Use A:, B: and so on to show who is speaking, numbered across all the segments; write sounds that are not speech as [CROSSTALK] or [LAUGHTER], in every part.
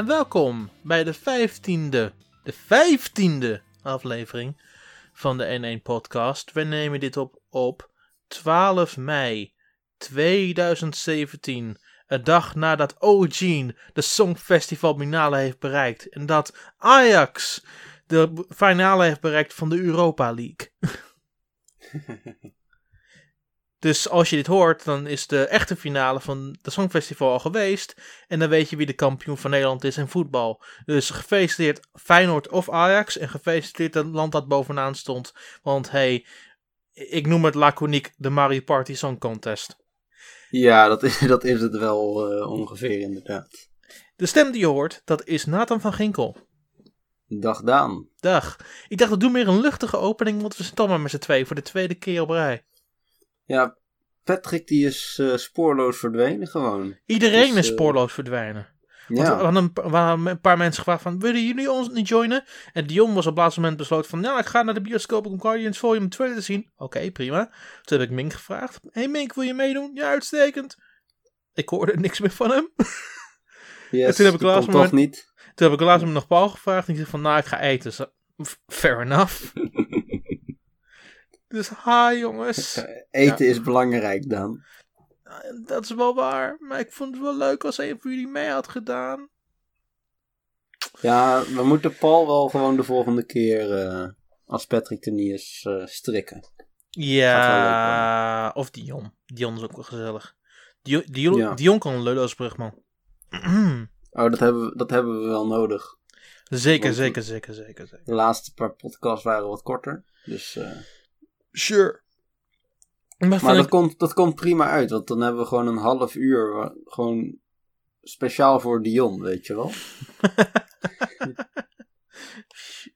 A: En welkom bij de vijftiende, de vijftiende aflevering van de N1 podcast. We nemen dit op op 12 mei 2017. Een dag nadat Eugene de Songfestival finale heeft bereikt. En dat Ajax de finale heeft bereikt van de Europa League. [LAUGHS] dus als je dit hoort, dan is de echte finale van de Songfestival al geweest. En dan weet je wie de kampioen van Nederland is in voetbal. Dus gefeliciteerd Feyenoord of Ajax. En gefeliciteerd het land dat bovenaan stond. Want hey, ik noem het laconiek de Mario Party Song Contest.
B: Ja, dat is, [LAUGHS] dat is het wel uh, ongeveer inderdaad.
A: De stem die je hoort, dat is Nathan van Ginkel.
B: Dag Daan.
A: Dag. Ik dacht, we doen meer een luchtige opening, want we zijn toch maar met z'n twee voor de tweede keer op rij.
B: Ja, Patrick die is uh, spoorloos verdwenen gewoon.
A: Iedereen dus, is spoorloos uh, verdwijnen. Ja. Want we, hadden een, we hadden een paar mensen gevraagd van, willen jullie ons niet joinen? En Dion was op het laatste moment besloten van, ja, ik ga naar de bioscoop om Guardians Volume 2 te zien. Oké, okay, prima. Toen heb ik Mink gevraagd. Hé hey Mink, wil je meedoen? Ja, uitstekend. Ik hoorde niks meer van hem. [LAUGHS]
B: Yes, en toen heb ik laatst toch niet.
A: Toen heb ik laatst nog Paul gevraagd en ik zei van, nou, ik ga eten. So, fair enough. [LAUGHS] dus hi jongens. [LAUGHS]
B: Eten ja. is belangrijk dan.
A: Dat is wel waar, maar ik vond het wel leuk als een van jullie mee had gedaan.
B: Ja, we moeten Paul wel gewoon de volgende keer, uh, als Patrick er niet is, uh, strikken.
A: Ja, of Dion. Dion is ook wel gezellig. Dion, Dion, ja. Dion kan een Leulosbrug, man. [CLEARS THROAT]
B: oh, dat hebben, we, dat hebben we wel nodig.
A: Zeker, zeker, zeker, zeker, zeker.
B: De laatste paar podcasts waren wat korter, dus... Uh...
A: Sure.
B: Maar, maar dat, ik... komt, dat komt prima uit, want dan hebben we gewoon een half uur gewoon speciaal voor Dion, weet je wel.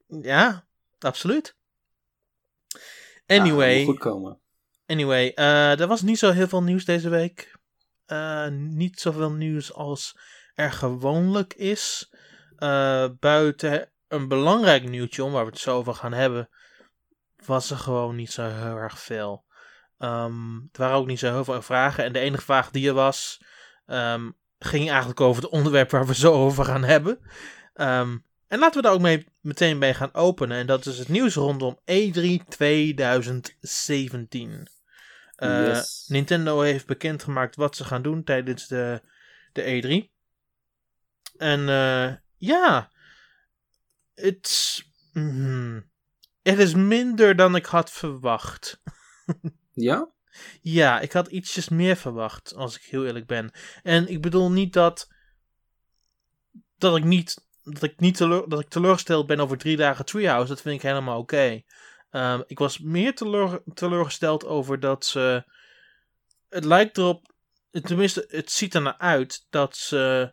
B: [LAUGHS]
A: ja, absoluut. Anyway.
B: Ja, goed komen.
A: Anyway, uh, er was niet zo heel veel nieuws deze week. Uh, niet zoveel nieuws als er gewoonlijk is. Uh, buiten een belangrijk nieuwtje, om waar we het zo over gaan hebben, was er gewoon niet zo heel erg veel. Um, er waren ook niet zo heel veel vragen. En de enige vraag die er was, um, ging eigenlijk over het onderwerp waar we zo over gaan hebben. Um, en laten we daar ook mee, meteen mee gaan openen. En dat is het nieuws rondom E3 2017. Uh, yes. Nintendo heeft bekendgemaakt wat ze gaan doen tijdens de, de E3. En uh, ja, het mm, is minder dan ik had verwacht.
B: ja?
A: Ja, ik had ietsjes meer verwacht, als ik heel eerlijk ben. En ik bedoel niet dat. dat ik niet. dat ik, niet teleur, dat ik teleurgesteld ben over drie dagen Treehouse. Dat vind ik helemaal oké. Okay. Um, ik was meer teleur, teleurgesteld over dat ze. Het lijkt erop. Tenminste, het ziet er naar uit dat ze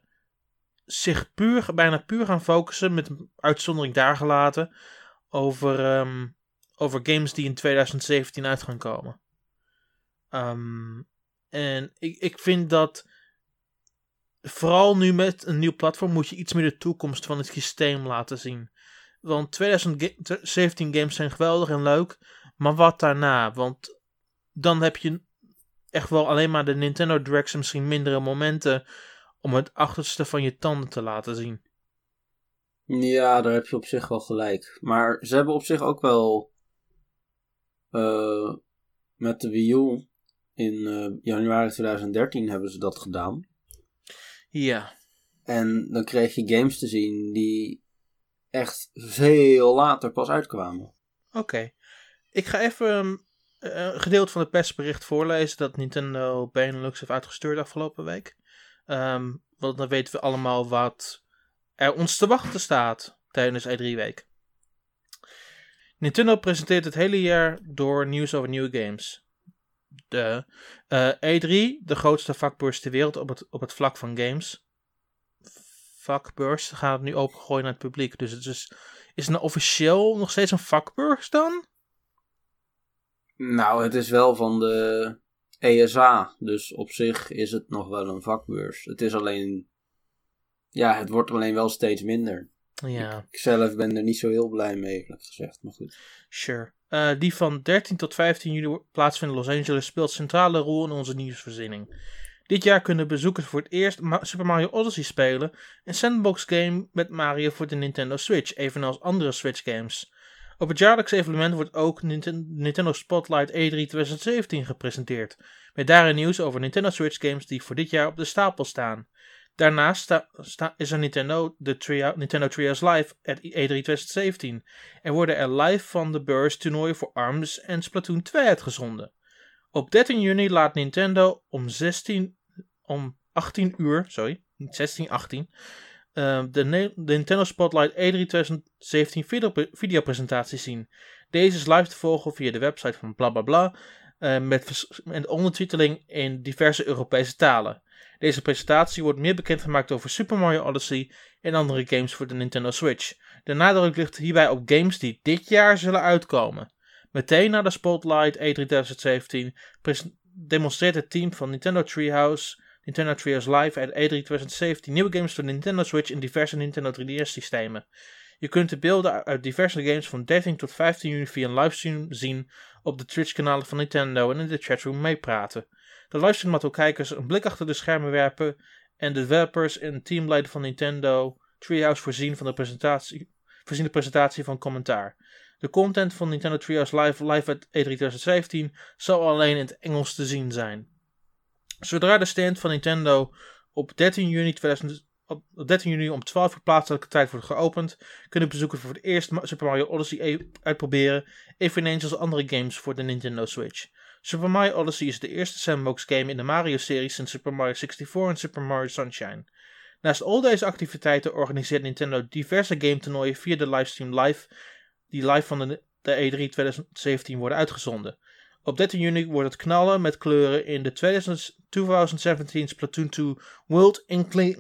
A: zich puur, bijna puur gaan focussen, met een uitzondering daar gelaten, over, um, over games die in 2017 uit gaan komen. Um, en ik, ik vind dat vooral nu met een nieuw platform moet je iets meer de toekomst van het systeem laten zien. Want 2017 games zijn geweldig en leuk, maar wat daarna? Want dan heb je echt wel alleen maar de Nintendo Directs en misschien mindere momenten om het achterste van je tanden te laten zien.
B: Ja, daar heb je op zich wel gelijk. Maar ze hebben op zich ook wel uh, met de Wii U in uh, januari 2013 hebben ze dat gedaan.
A: Ja.
B: En dan kreeg je games te zien die echt veel later pas uitkwamen.
A: Oké. Okay. Ik ga even um, een gedeelte van het persbericht voorlezen dat Nintendo Benelux heeft uitgestuurd afgelopen week. Um, want dan weten we allemaal wat er ons te wachten staat tijdens E3-week. Nintendo presenteert het hele jaar door nieuws over nieuwe games. De uh, E3, de grootste vakbeurs ter wereld op het, op het vlak van games. Vakbeurs gaat het nu opengooien naar het publiek. Dus het is, is het nou officieel nog steeds een vakbeurs dan?
B: Nou, het is wel van de ESA. Dus op zich is het nog wel een vakbeurs. Het is alleen. Ja, het wordt alleen wel steeds minder.
A: Ja.
B: Ik zelf ben er niet zo heel blij mee, eerlijk gezegd. Maar goed.
A: Sure. Uh, die van 13 tot 15 juli plaatsvindt in Los Angeles speelt centrale rol in onze nieuwsvoorziening. Dit jaar kunnen bezoekers voor het eerst Super Mario Odyssey spelen, een sandbox game met Mario voor de Nintendo Switch, evenals andere Switch games. Op het jaarlijkse evenement wordt ook Nintendo Spotlight E3 2017 gepresenteerd, met daarin nieuws over Nintendo Switch games die voor dit jaar op de stapel staan. Daarnaast is er Nintendo, de Nintendo Trios Live at E3 2017 en worden er live van de beurs toernooien voor ARMS en Splatoon 2 uitgezonden. Op 13 juni laat Nintendo om 16 om 18 uur, sorry, niet 16, 18, uh, de, Nintendo Spotlight E3 2017 video, videopresentatie zien. Deze is live te volgen via de website van blablabla uh, met, met ondertiteling in diverse Europese talen. Deze presentatie wordt meer bekendgemaakt over Super Mario Odyssey en andere games voor de Nintendo Switch. De nadruk ligt hierbij op games die dit jaar zullen uitkomen. Meteen na de Spotlight E3 2017 demonstreert het team van Nintendo Treehouse Nintendo Trios Live at E3 2017 nieuwe games voor de Nintendo Switch en diverse Nintendo 3DS systemen. Je kunt de beelden uit diverse games van 13 tot 15 juni via een livestream zien op de Twitch-kanalen van Nintendo en in de chatroom meepraten. De livestream kijkers een blik achter de schermen werpen en de developers en teamleider van Nintendo Treehouse voorzien van de presentatie, voorzien de presentatie van commentaar. De content van Nintendo Treehouse Live, live at E3 2017 zal alleen in het Engels te zien zijn. Zodra de stand van Nintendo op 13 juni 2000, op 13 juni om 12 uur plaatselijke tijd wordt geopend, kunnen bezoekers voor het eerst Super Mario Odyssey uitproberen, eveneens als andere games voor de Nintendo Switch. Super Mario Odyssey is de eerste sandbox game in de Mario-serie sinds Super Mario 64 en Super Mario Sunshine. Naast al deze activiteiten organiseert Nintendo diverse game toernooien via de livestream live, die live van de, de E3 2017 worden uitgezonden. Op 13 juni wordt het knallen met kleuren in de 2017 Splatoon 2 World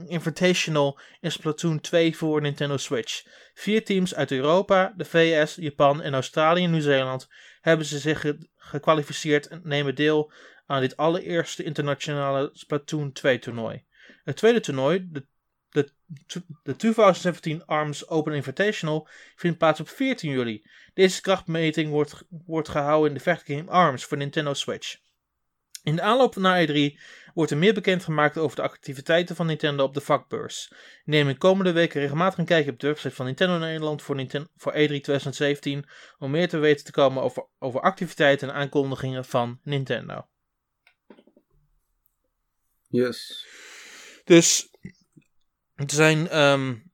A: Invitational in Splatoon 2 voor Nintendo Switch. Vier teams uit Europa, de VS, Japan en Australië en Nieuw-Zeeland hebben ze zich gekwalificeerd en nemen deel aan dit allereerste internationale Splatoon 2 toernooi. Het tweede toernooi, de de, de 2017 ARMS Open Invitational vindt plaats op 14 juli. Deze krachtmeting wordt, wordt gehouden in de vechtgame ARMS voor Nintendo Switch. In de aanloop naar E3 wordt er meer bekendgemaakt over de activiteiten van Nintendo op de vakbeurs. Neem in komende weken regelmatig een kijkje op de website van Nintendo Nederland voor, Nintendo, voor E3 2017 om meer te weten te komen over, over activiteiten en aankondigingen van Nintendo.
B: Yes.
A: Dus er zijn, um,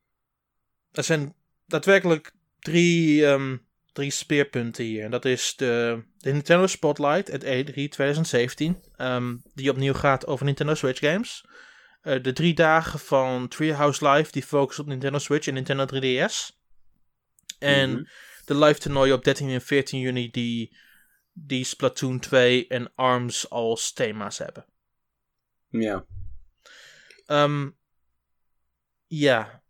A: er zijn daadwerkelijk drie, um, drie speerpunten hier. En dat is de, de Nintendo Spotlight at E3 2017, um, die opnieuw gaat over Nintendo Switch games. Uh, de drie dagen van Treehouse Live, die focussen op Nintendo Switch en Nintendo 3DS. En mm -hmm. de live toernooi op 13 en 14 juni, die, die Splatoon 2 en ARMS als thema's hebben.
B: Ja.
A: Um, ja.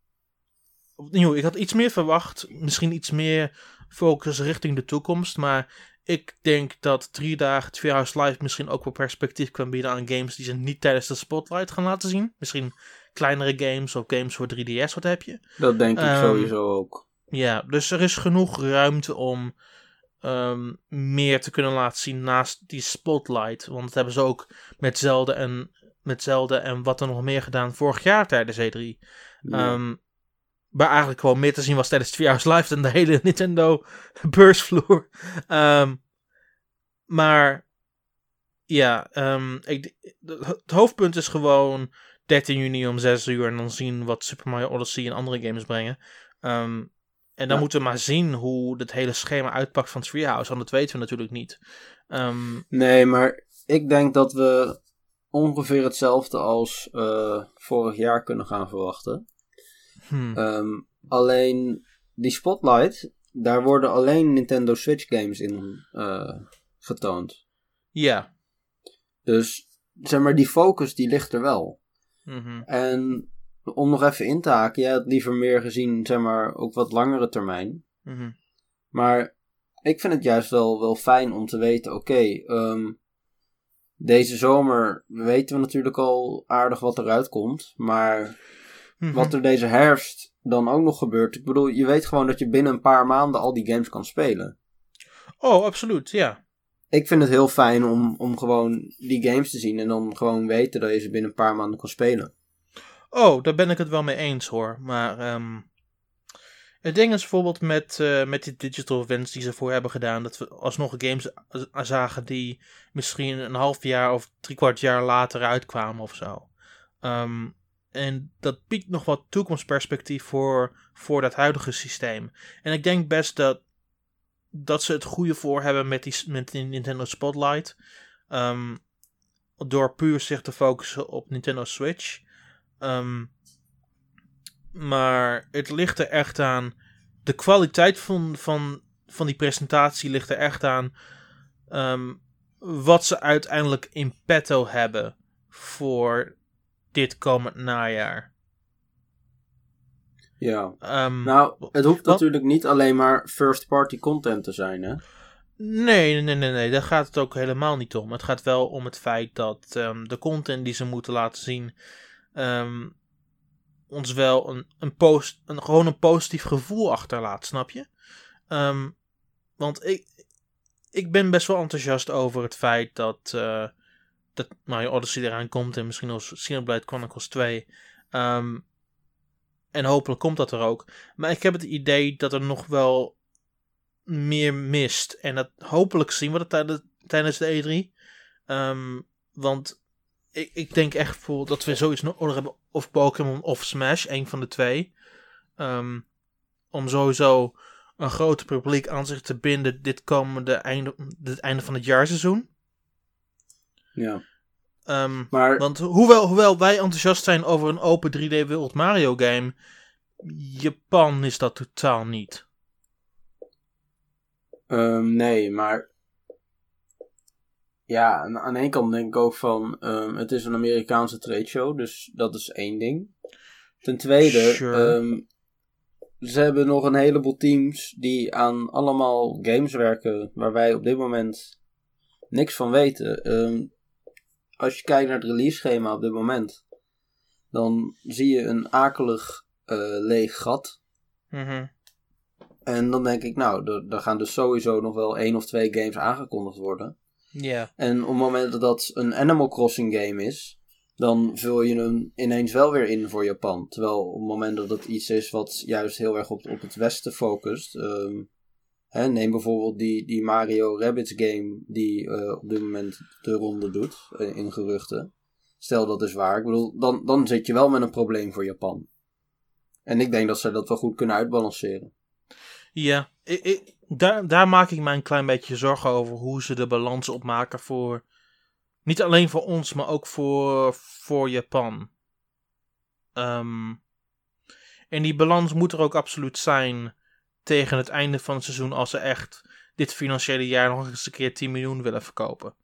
A: Opnieuw, ik had iets meer verwacht. Misschien iets meer focus richting de toekomst. Maar ik denk dat drie dagen Treehouse Live misschien ook wel perspectief kan bieden aan games die ze niet tijdens de spotlight gaan laten zien. Misschien kleinere games of games voor 3DS, wat heb je?
B: Dat denk ik um, sowieso ook.
A: Ja, dus er is genoeg ruimte om um, meer te kunnen laten zien naast die spotlight. Want dat hebben ze ook met Zelda en, met Zelda en wat er nog meer gedaan vorig jaar tijdens E3. Ja. Um, waar eigenlijk gewoon meer te zien was tijdens twee jaar live dan de hele [LAUGHS] Nintendo beursvloer. Um, maar ja, um, ik, het hoofdpunt is gewoon 13 juni om 6 uur en dan zien wat Super Mario Odyssey en andere games brengen. Um, en dan ja. moeten we maar zien hoe het hele schema uitpakt van Treehouse, want dat weten we natuurlijk niet.
B: Nee, maar ik denk dat we ongeveer hetzelfde als uh, vorig jaar kunnen gaan verwachten.
A: Hmm.
B: Um, alleen die Spotlight, daar worden alleen Nintendo Switch games in uh, getoond.
A: Ja.
B: Dus zeg maar, die focus die ligt er wel.
A: Mm -hmm.
B: En om nog even in te haken, jij had liever meer gezien, zeg maar, ook wat langere termijn.
A: Mm -hmm.
B: Maar ik vind het juist wel, wel fijn om te weten, oké, okay, um, deze zomer weten we natuurlijk al aardig wat eruit komt. Maar mm -hmm. wat er deze herfst dan ook nog gebeurt. Ik bedoel, je weet gewoon dat je binnen een paar maanden al die games kan spelen.
A: Oh, absoluut, ja.
B: ik vind het heel fijn om, om gewoon die games te zien en dan gewoon weten dat je ze binnen een paar maanden kan spelen.
A: Oh, daar ben ik het wel mee eens hoor. Maar ehm, het ding is bijvoorbeeld met, uh, met die digital events die ze voor hebben gedaan, dat we alsnog games zagen die misschien een half jaar of kwart jaar later uitkwamen of zo. Um, en dat biedt nog wat toekomstperspectief voor, voor dat huidige systeem. En ik denk best dat, dat ze het goede voor hebben met die, met die Nintendo Spotlight. Um, door puur zich te focussen op Nintendo Switch. Um, maar het ligt er echt aan. De kwaliteit van, van, van die presentatie ligt er echt aan. Um, wat ze uiteindelijk in petto hebben voor dit komend najaar.
B: Ja. Um, nou, het hoeft natuurlijk niet alleen maar first-party content te zijn, hè?
A: Nee, nee, nee, nee, daar gaat het ook helemaal niet om. Het gaat wel om het feit dat um, de content die ze moeten laten zien. Um, ons wel een, een, post, een, gewoon een positief gevoel achterlaat, snap je? Want ik, ik ben best wel enthousiast over het feit dat, uh, dat Mario Odyssey eraan komt en misschien als Xenoblade Chronicles 2. Um, en hopelijk komt dat er ook. Maar ik heb het idee dat er nog wel meer mist. En dat hopelijk zien we dat tijdens de E3. Um, want ik, ik denk echt voor dat we zoiets nodig hebben. Of Pokémon of Smash, een van de twee. Um, om sowieso een groter publiek aan zich te binden dit komende einde, dit einde van het jaarseizoen.
B: Ja.
A: Um, maar... Want hoewel, hoewel wij enthousiast zijn over een open 3D World Mario game, Japan is dat totaal niet.
B: Um, nee, maar ja, aan de ene kant denk ik ook van, um, het is een Amerikaanse trade show, dus dat is één ding. Ten tweede, sure. um, ze hebben nog een heleboel teams die aan allemaal games werken waar wij op dit moment niks van weten. Als je kijkt naar het release schema op dit moment, dan zie je een akelig uh, leeg gat.
A: Mm
B: En dan denk ik, nou, er gaan dus sowieso nog wel één of twee games aangekondigd worden.
A: Ja.
B: En op het moment dat dat een Animal Crossing game is, dan vul je hem ineens wel weer in voor Japan. Terwijl op het moment dat het iets is wat juist heel erg op, op het Westen focust. Um, neem bijvoorbeeld die, die Mario Rabbids game die uh, op dit moment de ronde doet uh, in geruchten. Stel dat is waar. Ik bedoel, dan, dan zit je wel met een probleem voor Japan. En ik denk dat ze dat wel goed kunnen uitbalanceren.
A: Ja, ik, daar, daar maak ik mij een klein beetje zorgen over hoe ze de balans opmaken voor. Niet alleen voor ons, maar ook voor, voor Japan. Um, en die balans moet er ook absoluut zijn tegen het einde van het seizoen als ze echt dit financiële jaar nog eens een keer 10 miljoen willen verkopen.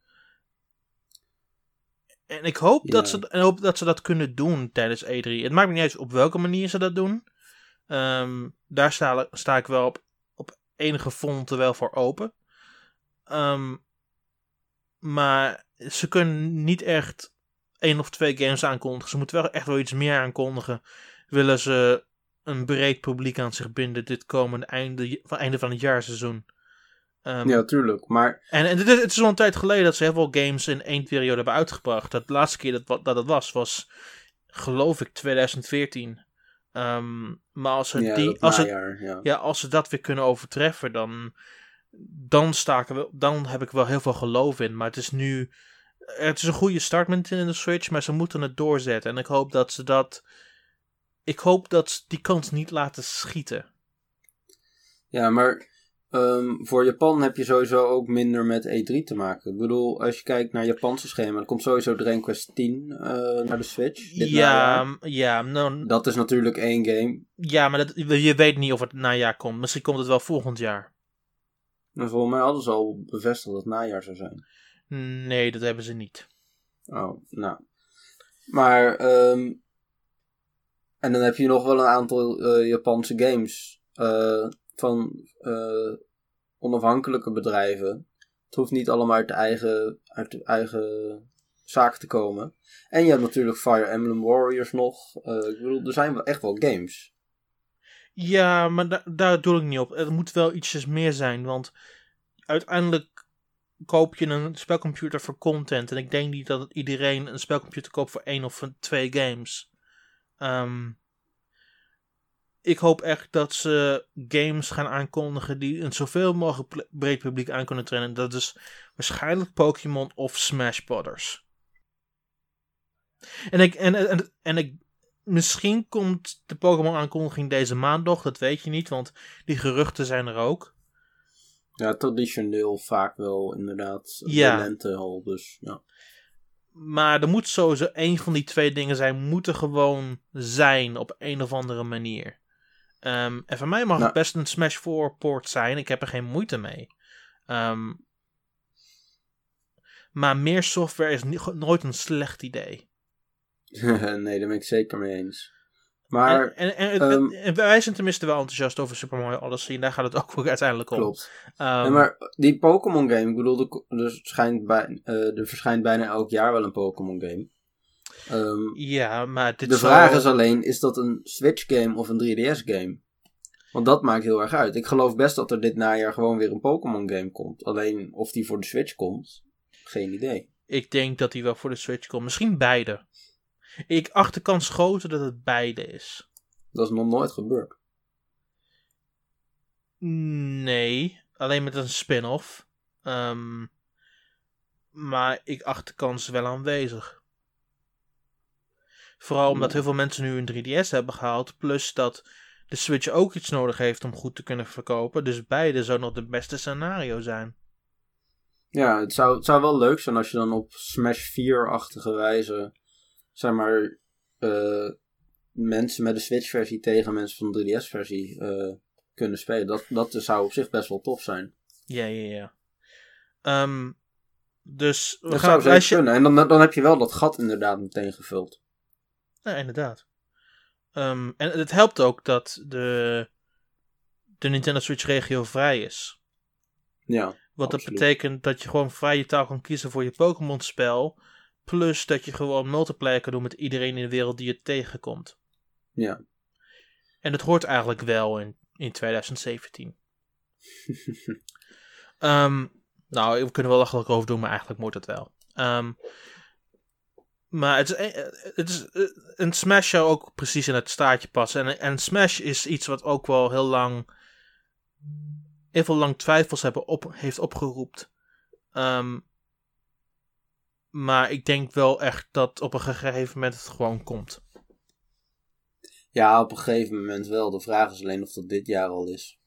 A: En ik hoop, dat, ze, en hoop dat ze dat kunnen doen tijdens E3. Het maakt me niet uit op welke manier ze dat doen. Um, daar sta, sta ik wel op enige fonten wel voor open. Um, maar ze kunnen niet echt één of twee games aankondigen. Ze moeten wel echt wel iets meer aankondigen. Willen ze een breed publiek aan zich binden dit komende einde, van, einde van het jaarseizoen.
B: Um, ja, tuurlijk. Maar...
A: En, en het, is, het is al een tijd geleden dat ze heel veel games in één periode hebben uitgebracht. Dat de laatste keer dat dat het was, was geloof ik 2014. Um, maar als ze,
B: ja,
A: die, als,
B: najaar,
A: ja. ja. als ze dat weer kunnen overtreffen, dan, dan, staken we, dan heb ik wel heel veel geloof in. Maar het is nu. Het is een goede start met in de Switch, maar ze moeten het doorzetten. En ik hoop dat ze dat. Ik hoop dat ze die kans niet laten schieten.
B: Ja, maar Um, voor Japan heb je sowieso ook minder met E3 te maken. Ik bedoel, als je kijkt naar Japanse schema, dan komt sowieso Dragon Quest 10 uh, naar de Switch.
A: ja, ja nou,
B: dat is natuurlijk één game.
A: Ja, maar dat, je weet niet of het najaar komt. Misschien komt het wel volgend jaar.
B: Nou, volgens mij hadden ze al bevestigd dat het najaar zou zijn.
A: Nee, dat hebben ze niet.
B: Oh, nou. Maar, um, en dan heb je nog wel een aantal uh, Japanse games. Uh, van uh, onafhankelijke bedrijven. Het hoeft niet allemaal uit de eigen, uit de eigen zaak te komen. En je hebt natuurlijk Fire Emblem Warriors nog. Ik bedoel, er zijn wel echt wel games.
A: Ja, maar da daar doe ik niet op. Het moet wel ietsjes meer zijn, want uiteindelijk koop je een spelcomputer voor content. En ik denk niet dat iedereen een spelcomputer koopt voor één of twee games. Ehm, ik hoop echt dat ze games gaan aankondigen die een zoveel mogelijk breed publiek aan kunnen trainen. Dat is waarschijnlijk Pokémon of Smash Brothers. En ik, en, en, en ik, misschien komt de Pokémon aankondiging deze maand nog, dat weet je niet, want die geruchten zijn er ook.
B: Ja, traditioneel vaak wel inderdaad. Ja. De lente al, dus ja.
A: Maar er moet sowieso een van die twee dingen zijn, moeten gewoon zijn op een of andere manier. Ehm, en voor mij mag het nou. best een Smash 4 port zijn. Ik heb er geen moeite mee. Ehm, maar meer software is nooit een slecht idee. [LAUGHS]
B: nee, daar ben ik zeker mee eens. Maar,
A: en, en, ehm, en, wij zijn tenminste wel enthousiast over Super Mario Odyssey. En daar gaat het ook [LAUGHS] uiteindelijk om.
B: Klopt. maar die Pokémon game, ik bedoel, er, schijnt bij, uh, er verschijnt bijna elk jaar wel een Pokémon game.
A: Um, ja, maar dit
B: De vraag is alleen, is dat een Switch game of een 3DS game? Want dat maakt heel erg uit. Ik geloof best dat er dit najaar gewoon weer een Pokémon game komt. Alleen of die voor de Switch komt, geen idee.
A: Ik denk dat die wel voor de Switch komt. Misschien beide. Ik acht de kans groter dat het beide is.
B: Dat is nog nooit gebeurd.
A: Nee, alleen met een spin-off. Um, maar ik acht de kans wel aanwezig. Vooral omdat heel veel mensen nu een 3DS hebben gehaald. Plus dat de Switch ook iets nodig heeft om goed te kunnen verkopen. Dus beide zou nog het beste scenario zijn.
B: Ja, het zou, het zou wel leuk zijn als je dan op Smash 4-achtige wijze, zeg maar, uh, mensen met de Switch-versie tegen mensen van de 3DS-versie uh, eh, kunnen spelen. Dat, dat zou op zich best wel tof zijn.
A: Ja, ja, ja. Um, dus
B: we dat gaan zou zeker kunnen. En dan, dan heb je wel dat gat inderdaad meteen gevuld.
A: Ja, inderdaad. Um, en het helpt ook dat de, de Nintendo Switch regio vrij is.
B: Ja.
A: Wat dat betekent dat je gewoon vrije taal kan kiezen voor je Pokémon spel. Plus dat je gewoon multiplayer kan doen met iedereen in de wereld die je tegenkomt.
B: Ja.
A: En dat hoort eigenlijk wel in, in 2017. um, [LAUGHS] ehm, nou, we kunnen wel lachelijk over doen, maar eigenlijk moet het wel. Um, maar het is, eh, het is eh, een Smash zou ook precies in het staartje passen. En, en Smash is iets wat ook wel heel lang. Heel veel lang twijfels hebben op, heeft opgeroepen. Um, maar ik denk wel echt dat op een gegeven moment het gewoon komt.
B: Ja, op een gegeven moment wel. De vraag is alleen of dat dit jaar al is.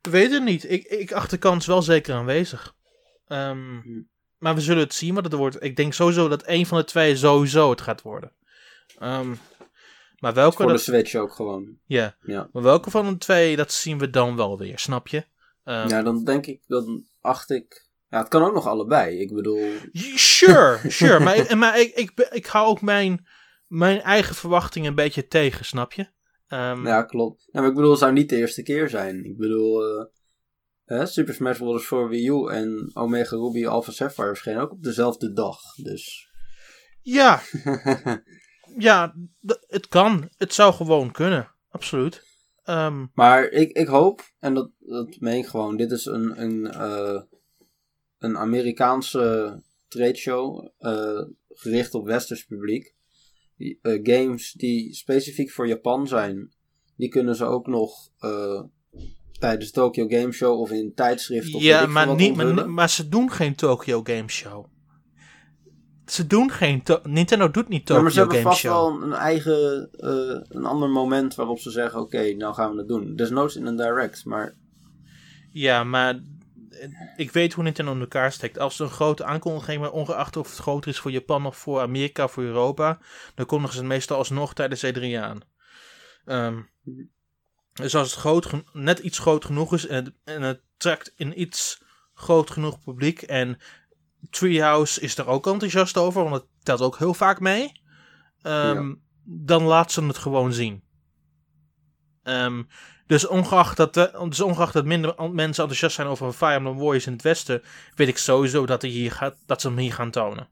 A: We weten het niet. Ik, ik acht de kans wel zeker aanwezig. Um, maar we zullen het zien wat het wordt. Ik denk sowieso dat een van de twee sowieso het gaat worden. Um, maar welke...
B: Voor de Switch ook gewoon.
A: Ja. ja. Maar welke van de twee, dat zien we dan wel weer, snap je?
B: Um, ja, dan denk ik, dan acht ik... Ja, het kan ook nog allebei. Ik bedoel...
A: Sure, [LAUGHS] sure. maar maar ik, ik, ik, hou ook mijn, mijn eigen verwachtingen een beetje tegen, snap je?
B: Um, ja, klopt. Ja, maar ik bedoel, het zou niet de eerste keer zijn. Ik bedoel... Uh, Super Smash Bros. voor Wii U en Omega Ruby Alpha Sapphire verschenen ook op dezelfde dag. Dus.
A: Ja. [LAUGHS] ja, het kan. Het zou gewoon kunnen. Absoluut. Um,
B: maar ik, ik hoop, en dat, dat meen ik gewoon, dit is een, een, uh, een Amerikaanse trade show uh, gericht op westers publiek. Die, uh, games die specifiek voor Japan zijn, die kunnen ze ook nog tijdens de Tokyo Game Show of in tijdschriften. Of
A: ja, maar, niet, maar, maar, ze doen geen Tokyo Game Show. Ze doen geen. Nintendo doet niet Tokyo Game Show. maar ze hebben vast wel
B: een eigen. Uh, een ander moment waarop ze zeggen: Oké, nou gaan we het doen. Desnoods in een direct, maar.
A: Ja, maar. Ik weet hoe Nintendo in elkaar steekt. Als er een grote aankondiging, maar ongeacht of het groter is voor Japan of voor Amerika of voor Europa, dan kondigen ze het meestal alsnog tijdens E3 aan. Um, dus als het groot, net iets groot genoeg is en het, en het trekt in iets groot genoeg publiek. En Treehouse is er ook enthousiast over, want het telt ook heel vaak mee. Um, Dan laat ze het gewoon zien. Um, dus, ongeacht dat, dus ongeacht dat minder mensen enthousiast zijn over Fire Emblem Warriors in het westen, weet ik sowieso dat, hier gaat, dat ze hem hier gaan tonen.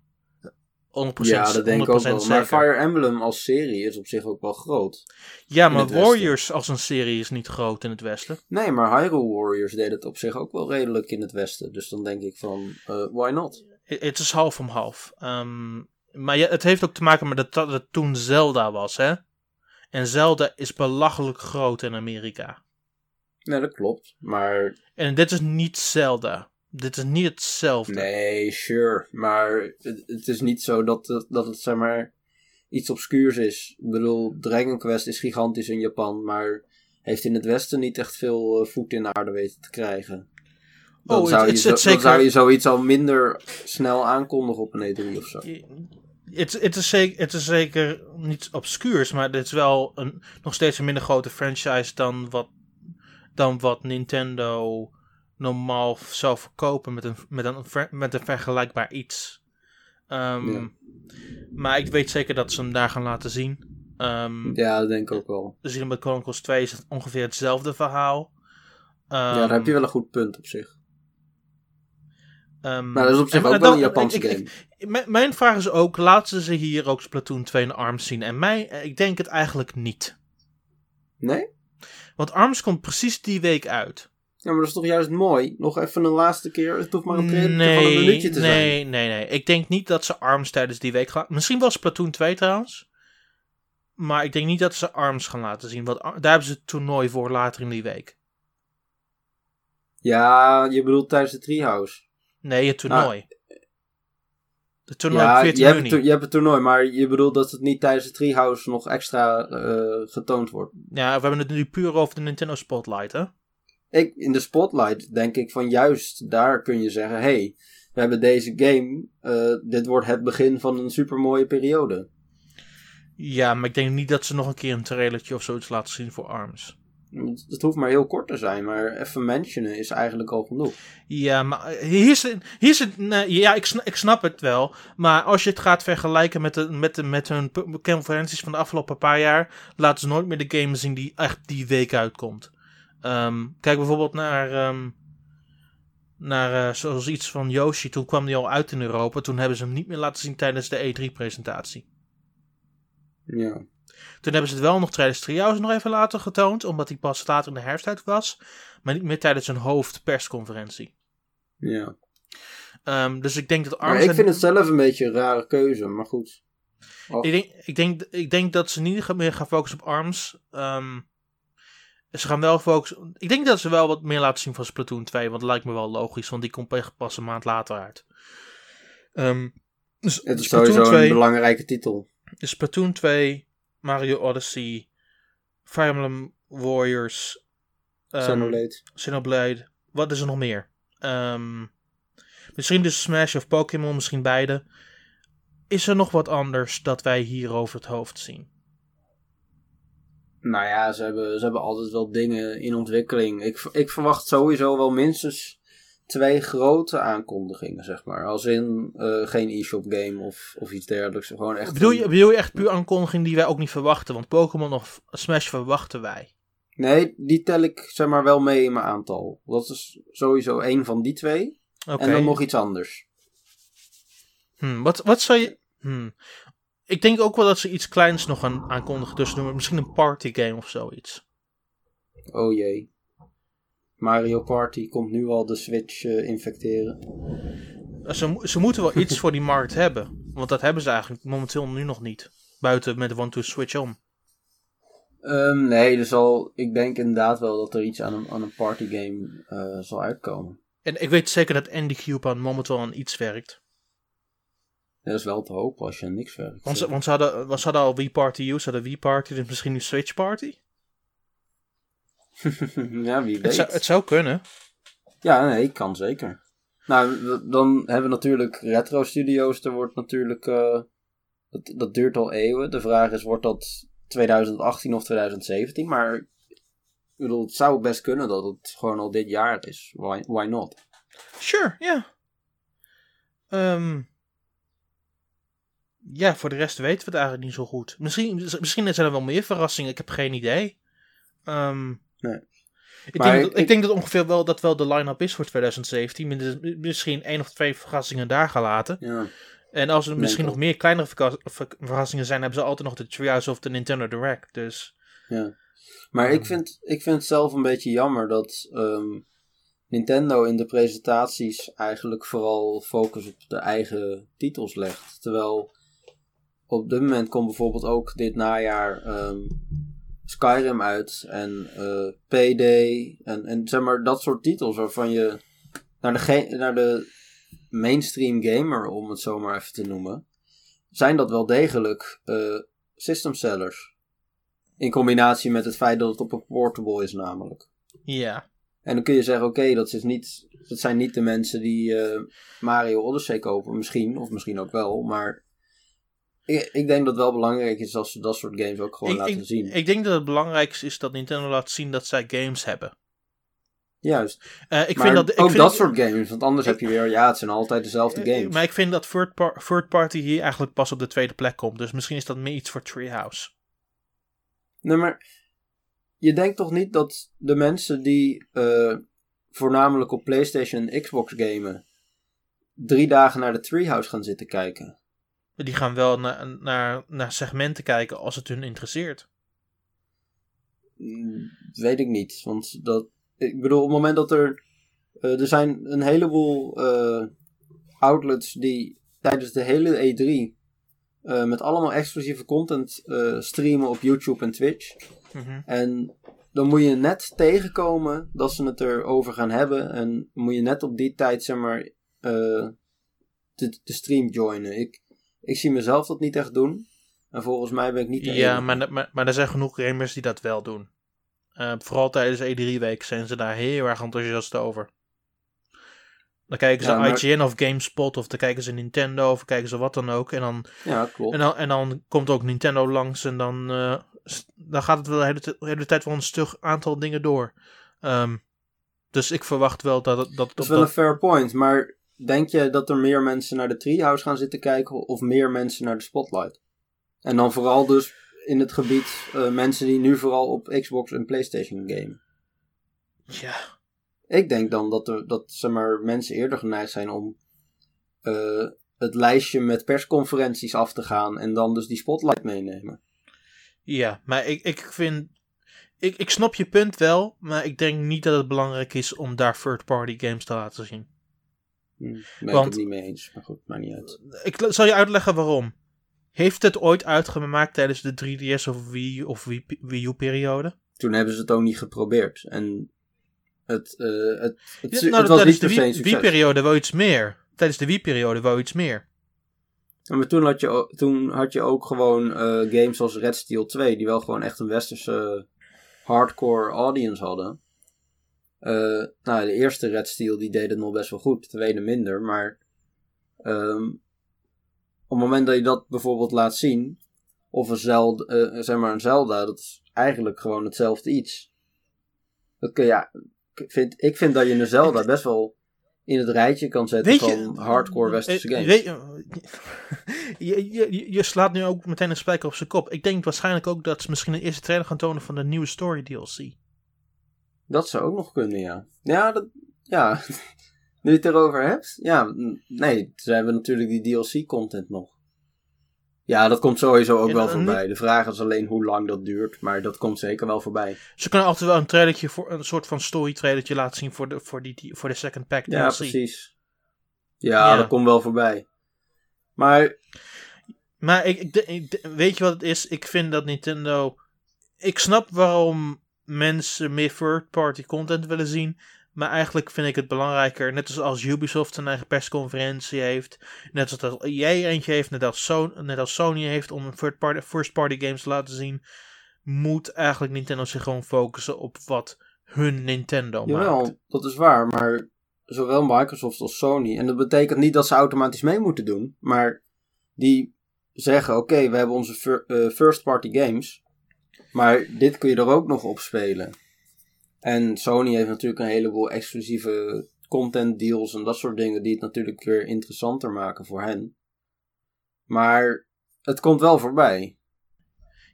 B: Ja, dat denk ik ook
A: 100%
B: wel. Maar. Fire Emblem als serie is op zich ook wel groot.
A: Ja, maar
B: westen.
A: Warriors als een serie is niet groot in het Westen.
B: Nee, maar Hyrule Warriors deed het op zich ook wel redelijk in het westen. Dus dan denk ik van, eh, why not?
A: Het is half om half. Ehm, maar ja, het heeft ook te maken met dat dat het toen Zelda was, hè? En Zelda is belachelijk groot in Amerika.
B: Nee, dat klopt. Maar
A: En dit is niet Zelda. Dit is niet hetzelfde.
B: nee, sure. Maar het, het is niet zo dat het, dat het zeg maar iets obscuurs is. Ik bedoel, Dragon Quest is gigantisch in Japan, maar heeft in het westen niet echt veel eh, voet in de aarde weten te krijgen. Dan,
A: Oh, het-
B: zou, je zo- dan
A: zeker-
B: zou je zoiets al minder snel aankondigen op een E3 of zo.
A: Het, het, is zeker, het is zeker niet obscuurs, maar het is wel een, nog steeds een minder grote franchise dan wat, dan wat Nintendo normaal zou verkopen met een, met een, met een vergelijkbaar iets. Ehm,
B: Ja.
A: Maar ik weet zeker dat ze hem daar gaan laten zien. Ehm
B: Ja, dat denk ik ook wel.
A: We zien bij Chronicles 2 is het ongeveer hetzelfde verhaal.
B: ja, daar heb je wel een goed punt op zich. Maar dat is op zich
A: en-
B: ook
A: en
B: wel
A: dan-
B: een Japanse
A: ik-
B: game.
A: ik- mijn- mijn vraag is ook, laten ze hier ook Splatoon 2 en ARMS zien? En mij, eh, ik denk het eigenlijk niet.
B: Nee?
A: Want ARMS komt precies die week uit.
B: Ja, maar dat is toch juist mooi? Nog even een laatste keer. Het hoeft maar een trailer van een minuutje te zijn.
A: nee, nee, nee. Ik denk niet dat ze ARMS tijdens die week gaan... Misschien wel Splatoon 2 trouwens. Maar ik denk niet dat ze ARMS gaan laten zien. Want Ar- daar hebben ze het toernooi voor later in die week.
B: Ja, je bedoelt tijdens de Treehouse.
A: Nee, het toernooi. Het toernooi
B: ja,
A: op
B: je
A: 14
B: hebt,
A: juni.
B: je hebt het toernooi, maar je bedoelt dat het niet tijdens de Treehouse nog extra eh, getoond wordt.
A: Ja, we hebben het nu puur over de Nintendo Spotlight, hè?
B: Ik, in de Spotlight denk ik van juist, daar kun je zeggen, hey, we hebben deze game, eh, dit wordt het begin van een supermooie periode.
A: Ja, maar ik denk niet dat ze nog een keer een trailertje of zoiets laten zien voor ARMS.
B: Het, hoeft maar heel kort te zijn, maar even mentionen is eigenlijk al genoeg.
A: Ja, maar eh, hier is het. Hier is het nee, ja, ik snap, ik snap het wel. Maar als je het gaat vergelijken met, de, met, de, met hun conferenties van de afgelopen paar jaar. laten ze nooit meer de game zien die echt die week uitkomt. Ehm, kijk bijvoorbeeld naar. ehm, naar eh, zoals iets van Yoshi. Toen kwam die al uit in Europa. Toen hebben ze hem niet meer laten zien tijdens de E3-presentatie.
B: Ja.
A: Toen hebben ze het wel nog tijdens Treehouse nog even later getoond. Omdat hij pas later in de herfst uit was. Maar niet meer tijdens een hoofdpersconferentie.
B: ja.
A: Ehm, dus ik denk dat
B: Maar
A: Arms
B: ik
A: en-
B: vind het zelf een beetje een rare keuze, maar goed. Och,
A: Ik denk, ik, denk, ik denk dat ze niet meer gaan focussen op ARMS. Ehm, ze gaan wel focussen. Ik denk dat ze wel wat meer laten zien van Splatoon 2. Want dat lijkt me wel logisch. Want die komt echt pas een maand later uit. Ehm, dus
B: het is
A: Splatoon
B: sowieso
A: 2,
B: een belangrijke titel.
A: Splatoon 2, Mario Odyssey, Fire Emblem Warriors,
B: Xenoblade.
A: Xenoblade. Wat is er nog meer? Ehm, misschien dus Smash of Pokémon, misschien beide. Is er nog wat anders dat wij hier over het hoofd zien?
B: Nou ja, ze hebben, ze hebben altijd wel dingen in ontwikkeling. Ik, ik verwacht sowieso wel minstens twee grote aankondigingen, zeg maar. Als in eh, geen e-shop game of, of iets dergelijks. Gewoon echt
A: Bedoel je, bedoel je echt puur aankondiging die wij ook niet verwachten? Want Pokémon of Smash verwachten wij.
B: Nee, die tel ik zeg maar wel mee in mijn aantal. Dat is sowieso één van die twee. En dan nog iets anders.
A: Hmm, wat, wat zou je... Hmm. Ik denk ook wel dat ze iets kleins nog gaan aankondigen tussendoor. Misschien een partygame of zoiets.
B: Oh jee. Mario Party komt nu al de Switch eh, infecteren.
A: Ze, mo- ze moeten wel iets voor die markt hebben. Want dat hebben ze eigenlijk momenteel nu nog niet. Buiten met de One to Switch om.
B: Ehm, nee, er zal, ik denk inderdaad wel dat er iets aan een, aan een partygame eh zal uitkomen.
A: En ik weet zeker dat Andy Cube aan momenteel aan iets werkt.
B: Dat is wel te hopen als je aan niks werkt.
A: Want ze, want ze, hadden, ze hadden al Wii Party U, ze hadden Wii Party, dus misschien nu Switch Party? [LAUGHS]
B: ja, wie
A: Het
B: weet.
A: zou, het zou kunnen.
B: Ja, nee, kan zeker. Nou, dan hebben we natuurlijk retro studio's. Er wordt natuurlijk, eh, dat, dat duurt al eeuwen. De vraag is, wordt dat 2018 of 2017? Maar ik bedoel, het zou best kunnen dat het gewoon al dit jaar is. Why, why not?
A: Sure, ja. Ehm, ja, voor de rest weten we het eigenlijk niet zo goed. Misschien, misschien zijn er wel meer verrassingen, ik heb geen idee. Ehm,
B: Nee.
A: Ik, denk dat,
B: ik-
A: ik denk dat ongeveer wel dat wel de line-up is voor 2017. Met de- misschien één of twee verrassingen daar gelaten.
B: Ja.
A: En als er misschien nog meer kleinere verrassingen zijn, hebben ze altijd nog de Treehouse of de Nintendo Direct. Dus
B: Ja. Maar ik, vind, ik vind het zelf een beetje jammer dat ehm, Nintendo in de presentaties eigenlijk vooral focus op de eigen titels legt. Terwijl op dit moment komt bijvoorbeeld ook dit najaar ehm, Skyrim uit en eh, PD en, en zeg maar dat soort titels waarvan je naar de, naar de mainstream gamer, om het zo maar even te noemen, zijn dat wel degelijk eh system sellers. In combinatie met het feit dat het op een portable is namelijk.
A: ja.
B: En dan kun je zeggen, oké, dat, niet, dat zijn niet de mensen die eh, Mario Odyssey kopen. Misschien, of misschien ook wel. Maar ik, ik denk dat het wel belangrijk is als ze dat soort games ook gewoon
A: Ik,
B: laten
A: ik,
B: zien.
A: ik denk dat het belangrijkste is dat Nintendo laat zien dat zij games hebben.
B: Juist.
A: Eh, ik
B: maar
A: vind dat, ik
B: ook
A: vind,
B: dat soort games. Want anders heb je weer, ja, het zijn altijd dezelfde
A: Eh,
B: games.
A: Maar ik vind dat third, par- third party hier eigenlijk pas op de tweede plek komt. Dus misschien is dat meer iets voor Treehouse.
B: Nee, maar je denkt toch niet dat de mensen die eh, voornamelijk op PlayStation en Xbox gamen, drie dagen naar de Treehouse gaan zitten kijken?
A: Die gaan wel naar, naar, naar segmenten kijken als het hun interesseert.
B: Mm, Weet ik niet. Want dat, ik bedoel, op het moment dat er. eh, er zijn een heleboel eh, outlets die tijdens de hele E3 eh, met allemaal exclusieve content streamen op YouTube en Twitch.
A: Mhm.
B: En dan moet je net tegenkomen dat ze het erover gaan hebben. En moet je net op die tijd, zeg maar, de, de stream joinen. Ik, ik zie mezelf dat niet echt doen. En volgens mij ben ik niet
A: Ja, maar, maar, maar er zijn genoeg gamers die dat wel doen. Eh, vooral tijdens E3-week zijn ze daar heel erg enthousiast over. Dan kijken ze
B: Ja, maar-
A: IGN of GameSpot of dan kijken ze Nintendo of dan kijken ze wat dan ook. En dan,
B: Ja, klopt.
A: en dan, en dan komt ook Nintendo langs en dan, eh, dan gaat het wel de hele, hele tijd wel een stug aantal dingen door. Ehm, dus ik verwacht wel dat het... Dat,
B: Dat is
A: dat,
B: wel een fair point, maar denk je dat er meer mensen naar de Treehouse gaan zitten kijken of meer mensen naar de Spotlight? En dan vooral dus in het gebied eh, mensen die nu vooral op Xbox en PlayStation gamen.
A: ja,
B: Ik denk dan dat, er, dat zeg maar, mensen eerder geneigd zijn om eh, het lijstje met persconferenties af te gaan en dan dus die Spotlight meenemen.
A: ja, maar ik, ik vind... Ik, ik snap je punt wel, maar ik denk niet dat het belangrijk is om daar third-party games te laten zien.
B: Hm, ben
A: Want-
B: ik het niet mee eens, maar goed, maakt niet uit.
A: Ik zal je uitleggen waarom. Heeft het ooit uitgemaakt tijdens de 3DS of Wii of Wii, Wii U periode?
B: Toen hebben ze het ook niet geprobeerd en het, eh, het, het,
A: Ja,
B: het was
A: tijdens
B: niet
A: de Wii-. Wii-periode wel iets meer. Tijdens de Wii-periode wel iets meer.
B: Ja, maar toen had je, toen had je ook gewoon eh, games als Red Steel 2, die wel gewoon echt een westerse hardcore audience hadden. Eh, nou, de eerste Red Steel die deed het nog best wel goed, de tweede minder, maar ehm, op het moment dat je dat bijvoorbeeld laat zien, of een Zelda, eh, zeg maar een Zelda, dat is eigenlijk gewoon hetzelfde iets. Dat kun, ja, ik vind, ik vind dat je een Zelda best wel in het rijtje kan zetten
A: Weet je,
B: van hardcore westerse
A: eh,
B: games.
A: weet [LAUGHS] je, je, je, je slaat nu ook meteen een spijker op zijn kop. Ik denk waarschijnlijk ook dat ze misschien een eerste trailer gaan tonen van de nieuwe story DLC.
B: Dat zou ook nog kunnen, ja. Ja, dat, ja. [LAUGHS] nu je het erover hebt. Ja, nee, ze hebben natuurlijk die DLC-content nog. Ja, dat komt sowieso ook
A: Ja,
B: wel
A: dan
B: voorbij. De vraag is alleen hoe lang dat duurt, maar dat komt zeker wel voorbij.
A: Ze kunnen altijd wel een trailertje voor een soort van story trailertje laten zien voor de, voor die, die- voor de second pack DLC.
B: Ja, precies. Ja,
A: Ja.
B: dat komt wel voorbij. Maar,
A: Maar ik, ik, ik weet je wat het is? Ik vind dat Nintendo. Ik snap waarom mensen meer third-party content willen zien. Maar eigenlijk vind ik het belangrijker, net als, Ubisoft een eigen persconferentie heeft. Net als dat jij eentje heeft, net als, Sony, net als Sony heeft om third-party, first-party games te laten zien. Moet eigenlijk Nintendo zich gewoon focussen op wat hun Nintendo maakt.
B: jawel, dat is waar. Maar zowel Microsoft als Sony. En dat betekent niet dat ze automatisch mee moeten doen. Maar die zeggen: oké, we hebben onze eh, first-party games. Maar dit kun je er ook nog op spelen. En Sony heeft natuurlijk een heleboel exclusieve content deals en dat soort dingen die het natuurlijk weer interessanter maken voor hen. Maar het komt wel voorbij.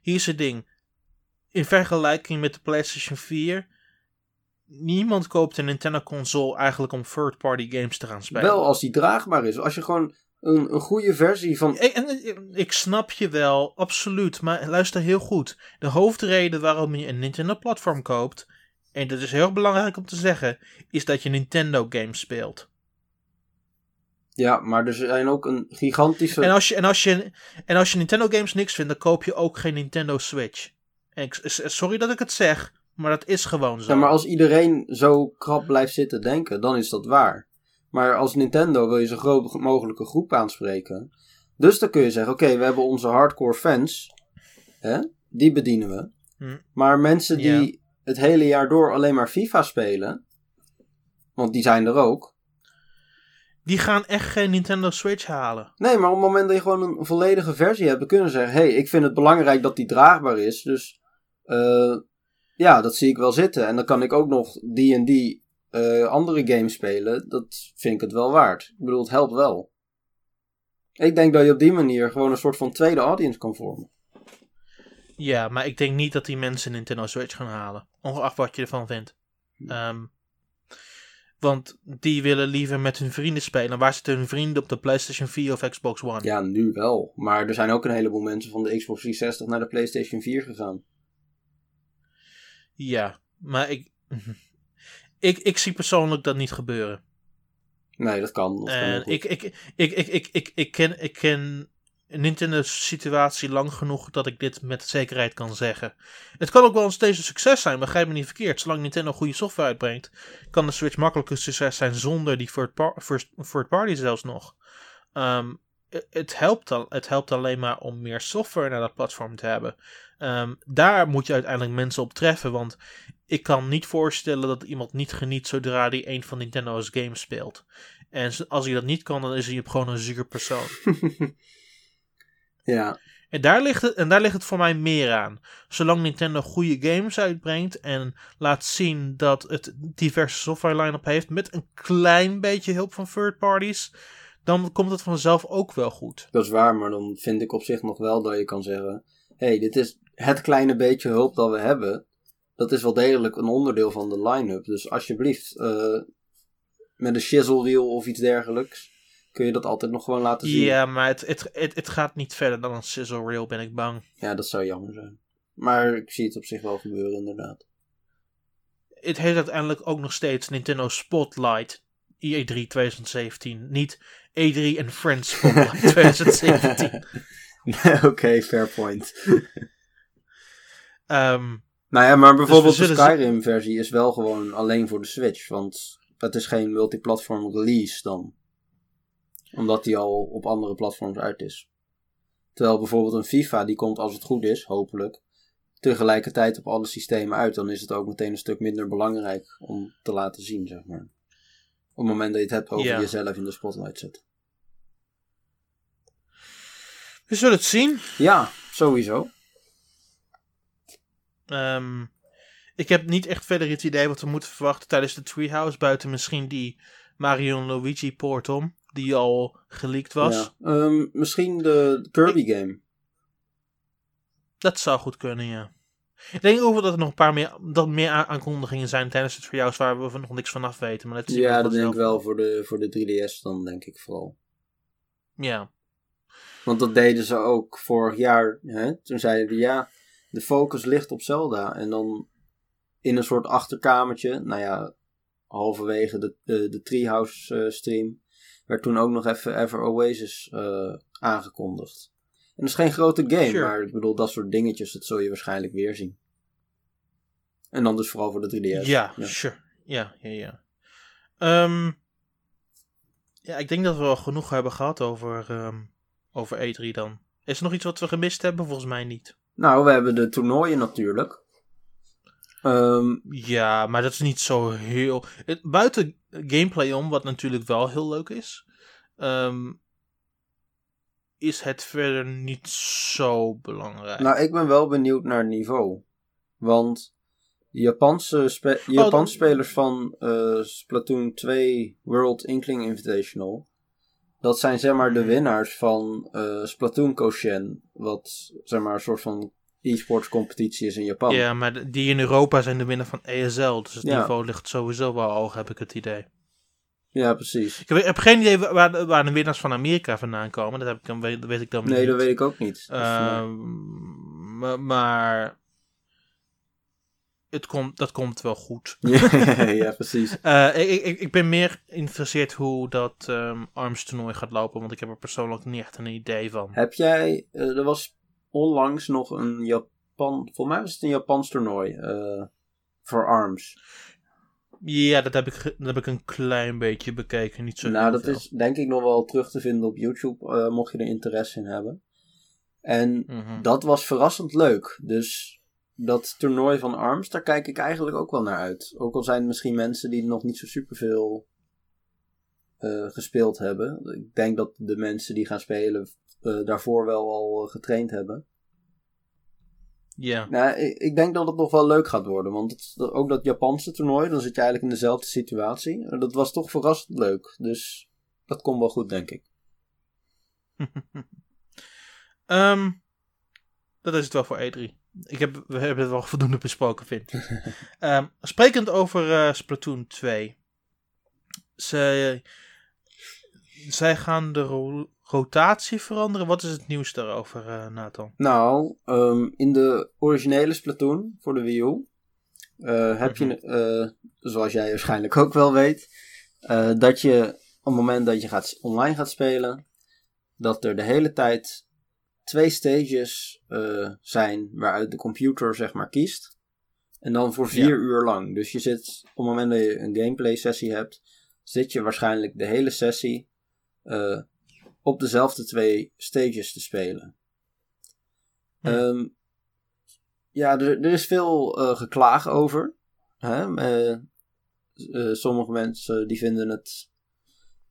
A: Hier is het ding. In vergelijking met de PlayStation 4. Niemand koopt een Nintendo console eigenlijk om third-party games te gaan spelen.
B: Wel als die draagbaar is. Als je gewoon een, een goede versie van.
A: Ik, en, ik snap je wel, absoluut. Maar luister heel goed. De hoofdreden waarom je een Nintendo-platform koopt, en dat is heel belangrijk om te zeggen, is dat je Nintendo-games speelt.
B: Ja, maar er zijn ook een gigantische.
A: En als je, en als je, en als je Nintendo-games niks vindt, dan koop je ook geen Nintendo Switch. En ik, sorry dat ik het zeg, maar dat is gewoon zo.
B: Ja, maar als iedereen zo krap blijft zitten denken, dan is dat waar. Maar als Nintendo wil je zo groot mogelijke groep aanspreken. Dus dan kun je zeggen: oké, we hebben onze hardcore fans. Hè? Die bedienen we.
A: Hm.
B: Maar mensen die het hele jaar door alleen maar FIFA spelen. Want die zijn er ook.
A: Die gaan echt geen Nintendo Switch halen.
B: Nee, maar op het moment dat je gewoon een volledige versie hebt, kunnen ze zeggen: hé, hey, ik vind het belangrijk dat die draagbaar is. Dus uh, ja, dat zie ik wel zitten. En dan kan ik ook nog die en die uh, andere games spelen. Dat vind ik het wel waard. Ik bedoel, het helpt wel. Ik denk dat je op die manier gewoon een soort van tweede audience kan vormen.
A: Ja, maar ik denk niet dat die mensen Nintendo Switch gaan halen. Ongeacht wat je ervan vindt. Um, want die willen liever met hun vrienden spelen. Waar zitten hun vrienden op de PlayStation 4 of Xbox One?
B: Ja, nu wel. Maar er zijn ook een heleboel mensen van de Xbox 360 naar de PlayStation 4 gegaan.
A: Ja, maar ik, [LAUGHS] ik, ik zie persoonlijk dat niet gebeuren.
B: Nee, dat kan. Dat
A: en ik, ik, ik, ik, ik, ik, ik, ken, ik ken Nintendo's situatie lang genoeg dat ik dit met zekerheid kan zeggen. Het kan ook wel steeds een succes zijn, begrijp me niet verkeerd. Zolang Nintendo goede software uitbrengt, kan de Switch makkelijk een succes zijn zonder die third, party zelfs nog. Ehm, het, helpt al, het helpt alleen maar om meer software naar dat platform te hebben. Ehm, daar moet je uiteindelijk mensen op treffen, want ik kan niet voorstellen dat iemand niet geniet zodra hij een van Nintendo's games speelt. En als hij dat niet kan, dan is hij gewoon een zuur persoon. [LAUGHS]
B: Ja.
A: En daar, ligt het, en daar ligt het voor mij meer aan. Zolang Nintendo goede games uitbrengt en laat zien dat het diverse software line-up heeft met een klein beetje hulp van third parties, dan komt het vanzelf ook wel goed.
B: Dat is waar, maar dan vind ik op zich nog wel dat je kan zeggen: hé, hey, dit is het kleine beetje hulp dat we hebben. Dat is wel degelijk een onderdeel van de line-up. Dus alsjeblieft, uh, met een shizzle wheel of iets dergelijks kun je dat altijd nog gewoon laten zien.
A: Ja, maar het, het, het, het gaat niet verder dan een sizzle reel, ben ik bang.
B: Ja, dat zou jammer zijn. Maar ik zie het op zich wel gebeuren, inderdaad.
A: Het heet uiteindelijk ook nog steeds Nintendo Spotlight E3 2017. Niet E3 en Friends Spotlight [LAUGHS] 2017. [LAUGHS]
B: Oké, fair point.
A: Um,
B: nou ja, maar bijvoorbeeld dus de Skyrim-versie is wel gewoon alleen voor de Switch. Want het is geen multiplatform release dan omdat die al op andere platforms uit is. Terwijl bijvoorbeeld een FIFA, die komt als het goed is, hopelijk, tegelijkertijd op alle systemen uit. Dan is het ook meteen een stuk minder belangrijk om te laten zien, zeg maar. Op het moment dat je het hebt over jezelf in de spotlight zetten.
A: We zullen het zien.
B: Ja, sowieso.
A: Ehm, ik heb niet echt verder het idee wat we moeten verwachten tijdens de Treehouse. Buiten misschien die Mario Luigi Portom die al geleakt was.
B: Ja. Ehm, misschien de Kirby game.
A: Dat zou goed kunnen, ja. Ik denk ook dat er nog een paar meer, dat meer aankondigingen zijn tijdens het voor jou waar we nog niks vanaf weten. Maar dat
B: ja, dat denk ik wel voor de, voor de 3DS dan, denk ik vooral.
A: Ja.
B: Want dat deden ze ook vorig jaar. Hè? Toen zeiden ze ja, de focus ligt op Zelda. En dan in een soort achterkamertje, nou ja, halverwege de, de, de Treehouse uh, stream, werd toen ook nog even Ever Oasis uh, aangekondigd. En dat is geen grote game, maar ik bedoel, dat soort dingetjes, dat zul je waarschijnlijk weer zien. En dan dus vooral voor de 3DS.
A: Ja, ja. sure. Ja, ja, ja. Um, ja, ik denk dat we wel genoeg hebben gehad over, um, over E3 dan. Is er nog iets wat we gemist hebben? Volgens mij niet.
B: Nou, we hebben de toernooien natuurlijk. Um,
A: ja, maar dat is niet zo heel. Het, buiten gameplay om, wat natuurlijk wel heel leuk is, um, is het verder niet zo belangrijk.
B: Nou, ik ben wel benieuwd naar niveau. Want Japanse, spe oh, Japanse spelers van uh, Splatoon 2 World Inkling Invitational. Dat zijn zeg maar de winnaars van uh, Splatoon Koshen. Wat zeg maar een soort van e-sports competitie is in Japan.
A: Ja, maar die in Europa zijn de winnaar van ESL. Dus het niveau ligt sowieso wel hoog, heb ik het idee.
B: Ja, precies.
A: Ik heb, geen idee waar, de- waar de winnaars van Amerika vandaan komen. Dat, heb ik dan, weet, dat weet ik dan
B: Nee,
A: niet.
B: dat weet ik ook niet.
A: Ehm, maar, maar het komt, dat komt wel goed. [LAUGHS] [LAUGHS]
B: ja, precies.
A: Eh, ik, ik, ik ben meer geïnteresseerd hoe dat ehm ARMS toernooi gaat lopen, want ik heb er persoonlijk niet echt een idee van.
B: Heb jij, eh, er was onlangs nog een Japan, volgens mij was het een Japans toernooi eh, voor ARMS.
A: Ja, dat heb, ik, dat heb ik een klein beetje bekeken, niet zo
B: nou, dat
A: veel.
B: is denk ik nog wel terug te vinden op YouTube, mocht je er interesse in hebben. En
A: Mhm.
B: dat was verrassend leuk. Dus dat toernooi van ARMS, daar kijk ik eigenlijk ook wel naar uit. Ook al zijn er misschien mensen die nog niet zo superveel eh gespeeld hebben. Ik denk dat de mensen die gaan spelen eh, daarvoor wel al eh, getraind hebben.
A: Ja,
B: Nou, ik, ik denk dat het nog wel leuk gaat worden. Want het, ook dat Japanse toernooi, dan zit je eigenlijk in dezelfde situatie. Dat was toch verrassend leuk. Dus dat komt wel goed, denk ik. [LAUGHS]
A: Ehm, dat is het wel voor E3. Ik heb, we hebben het wel voldoende besproken, vind ik. [LAUGHS] Ehm, sprekend over eh, Splatoon 2. Zij, zij gaan de ro- rotatie veranderen. Wat is het nieuws daarover, eh, Nathan?
B: Nou, ehm, in de originele Splatoon voor de Wii U eh, heb je, eh, zoals jij waarschijnlijk ook wel weet, dat je op het moment dat je gaat, online gaat spelen, dat er de hele tijd twee stages eh, zijn waaruit de computer zeg maar kiest. En dan voor vier
A: Ja.
B: uur lang. Dus je zit, op het moment dat je een gameplay sessie hebt, zit je waarschijnlijk de hele sessie eh, op dezelfde twee stages te spelen.
A: Hm.
B: Ehm, ja, er, er is veel eh, geklaag over. Hè? Sommige mensen die vinden het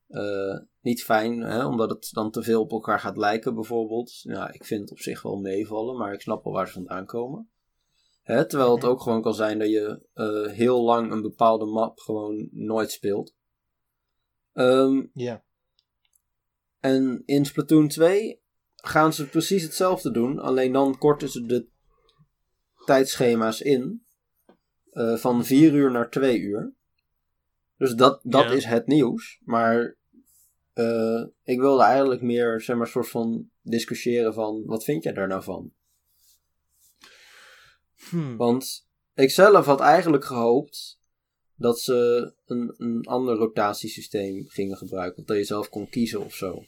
B: eh, niet fijn, hè? omdat het dan te veel op elkaar gaat lijken bijvoorbeeld. Ja, ik vind het op zich wel meevallen, maar ik snap wel waar ze vandaan komen. Hè? Terwijl het ook gewoon kan zijn dat je eh, heel lang een bepaalde map gewoon nooit speelt. Ehm,
A: Ja.
B: en in Splatoon 2 gaan ze precies hetzelfde doen. Alleen dan korten ze de tijdschema's in. eh, van 4 uur naar 2 uur. Dus dat, dat
A: Ja.
B: is het nieuws. Maar eh, ik wilde eigenlijk meer, zeg maar, soort van discussiëren van... Wat vind jij daar nou van?
A: Hm.
B: Want ik zelf had eigenlijk gehoopt dat ze een, een ander rotatiesysteem gingen gebruiken. Dat je zelf kon kiezen of zo.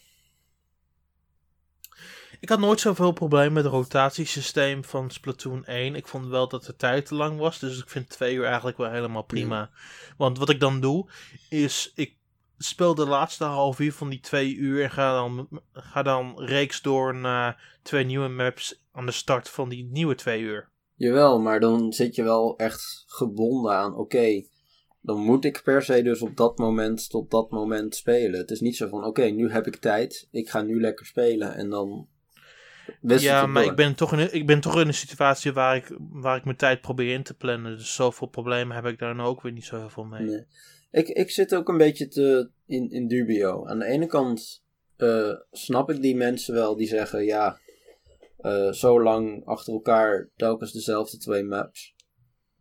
A: Ik had nooit zoveel probleem met het rotatiesysteem van Splatoon 1. Ik vond wel dat de tijd te lang was. Dus ik vind twee uur eigenlijk wel helemaal prima. Want wat ik dan doe, is ik speel de laatste half uur van die twee uur. En ga dan, ga dan reeks door naar twee nieuwe maps aan de start van die nieuwe twee uur.
B: Jawel, maar dan zit je wel echt gebonden aan, oké, dan moet ik per se dus op dat moment tot dat moment spelen. Het is niet zo van, oké, nu heb ik tijd, ik ga nu lekker spelen en dan
A: ja, maar
B: door.
A: ik ben, toch in, een- ik ben toch in een situatie waar ik, waar ik mijn tijd probeer in te plannen. Dus zoveel problemen heb ik daar nou ook weer niet zo heel veel mee.
B: Nee. Ik, ik zit ook een beetje te, in, in dubio. Aan de ene kant eh, snap ik die mensen wel die zeggen, ja, eh, zo lang achter elkaar telkens dezelfde twee maps.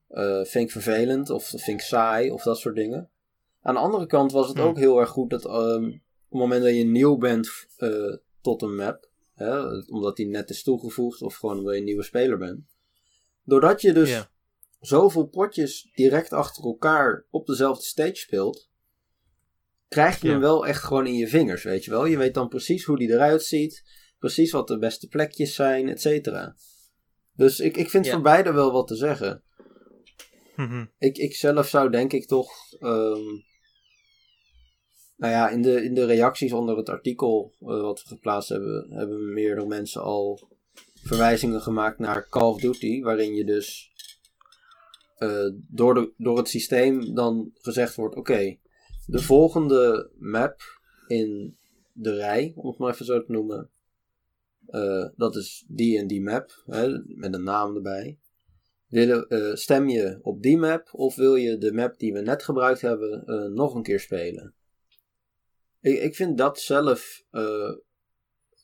B: eh, vind ik vervelend of vind ik saai of dat soort dingen. Aan de andere kant was het
A: Hm.
B: ook heel erg goed dat ehm, op het moment dat je nieuw bent tot een map, hè, omdat die net is toegevoegd of gewoon omdat je een nieuwe speler bent. Doordat je dus
A: Ja.
B: zoveel potjes direct achter elkaar op dezelfde stage speelt, krijg je
A: Ja.
B: hem wel echt gewoon in je vingers, weet je wel. Je weet dan precies hoe die eruit ziet, precies wat de beste plekjes zijn, et cetera. Dus ik, ik vind
A: Ja.
B: voor beide wel wat te zeggen.
A: Mhm.
B: Ik, ik zelf zou denk ik toch. ehm, nou ja, in de, in de reacties onder het artikel eh, wat we geplaatst hebben, hebben meerdere mensen al verwijzingen gemaakt naar Call of Duty, waarin je dus eh, door, de, door het systeem dan gezegd wordt: oké, de volgende map in de rij, om het maar even zo te noemen, eh, dat is die en die map, hè, met een naam erbij. Willen, eh, stem je op die map of wil je de map die we net gebruikt hebben nog een keer spelen? Ik, ik vind dat zelf, eh,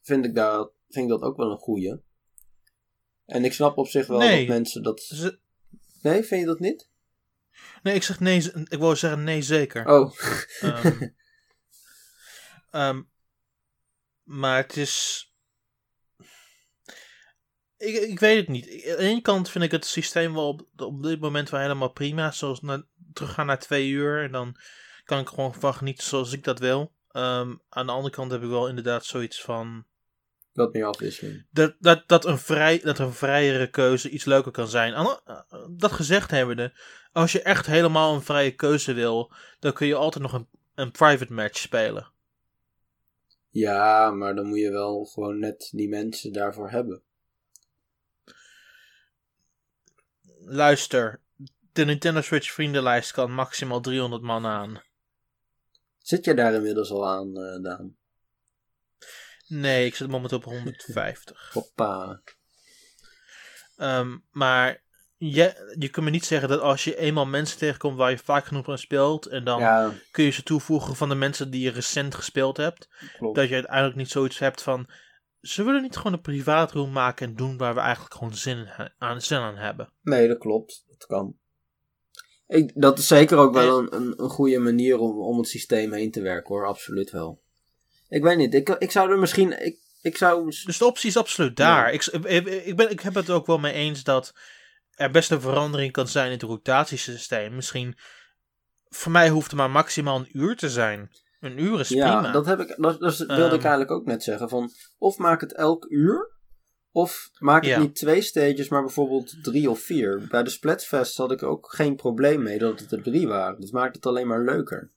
B: vind, ik daar, vind ik dat ook wel een goeie. En ik snap op zich wel
A: Nee.
B: dat mensen dat...
A: Ze-
B: Nee, vind je dat niet?
A: Nee, ik zeg nee. Ik wou zeggen nee, zeker.
B: Oh,
A: Ehm, [LAUGHS] Ehm, maar het is. Ik, ik weet het niet. Aan de ene kant vind ik het systeem wel op, op dit moment wel helemaal prima. Zoals na, teruggaan naar twee uur. En dan kan ik gewoon van genieten zoals ik dat wil. Ehm, aan de andere kant heb ik wel inderdaad zoiets van.
B: Wat meer afwisseling.
A: Dat, dat, dat, een vrij, dat een vrijere keuze iets leuker kan zijn. Eh, Dat gezegd hebbende, als je echt helemaal een vrije keuze wil, dan kun je altijd nog een, een private match spelen.
B: Ja, maar dan moet je wel gewoon net die mensen daarvoor hebben.
A: Luister, de Nintendo Switch vriendenlijst kan maximaal 300 man aan.
B: Zit je daar inmiddels al aan, eh Daan?
A: Nee, ik zit momenteel op 150. [LAUGHS]
B: Hoppa.
A: Ehm, maar je, je kunt me niet zeggen dat als je eenmaal mensen tegenkomt waar je vaak genoeg aan speelt, en dan
B: Ja,
A: kun je ze toevoegen van de mensen die je recent gespeeld hebt,
B: klopt.
A: dat je uiteindelijk niet zoiets hebt van, ze willen niet gewoon een privaatroom maken en doen waar we eigenlijk gewoon zin, aan, zin aan hebben.
B: Nee, dat klopt. Dat kan. Ik, dat is zeker ook wel een, een, een goede manier om, om het systeem heen te werken hoor, absoluut wel. Ik weet niet, ik, ik zou er misschien. Ik, ik zou.
A: Dus de optie is absoluut daar. Ik, ik, ik, ben, ik heb het ook wel mee eens dat er best een verandering kan zijn in het rotatiesysteem. Misschien, voor mij hoeft het maar maximaal een uur te zijn. Een uur is
B: Ja,
A: prima.
B: dat, heb ik, dat, dat wilde ik
A: Ehm.
B: eigenlijk ook net zeggen. Van, of maak het elk uur, of maak het
A: Ja.
B: niet twee stages, maar bijvoorbeeld drie of vier. Bij de Splatfest had ik ook geen probleem mee dat het er drie waren. Dat maakt het alleen maar leuker.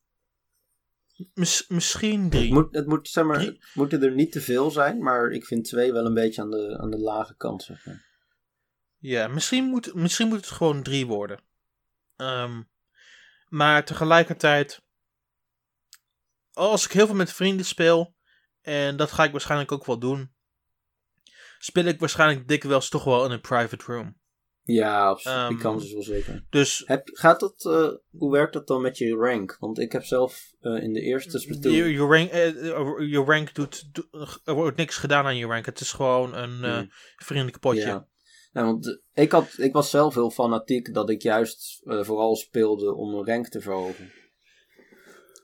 A: Mis- misschien
B: Het,
A: drie.
B: moet, het, moet, zeg maar, het moeten er niet te veel zijn, maar ik vind twee wel een beetje aan de, aan de lage kant. Zeg maar.
A: Ja, misschien moet, misschien moet het gewoon drie worden. Ehm, maar tegelijkertijd, als ik heel veel met vrienden speel, en dat ga ik waarschijnlijk ook wel doen, speel ik waarschijnlijk dikwijls toch wel in een private room.
B: Ja, absoluut. die
A: Ehm,
B: kans is wel zeker.
A: Dus
B: Heb, gaat dat, eh, hoe werkt dat dan met je rank? Want ik heb zelf eh, in de eerste Splatoon...
A: je, je rank, eh, je rank doet, er wordt niks gedaan aan je rank. Het is gewoon een
B: Hmm.
A: vriendelijk potje.
B: Ja. Nou, want ik, had, ik was zelf heel fanatiek dat ik juist vooral speelde om mijn rank te verhogen.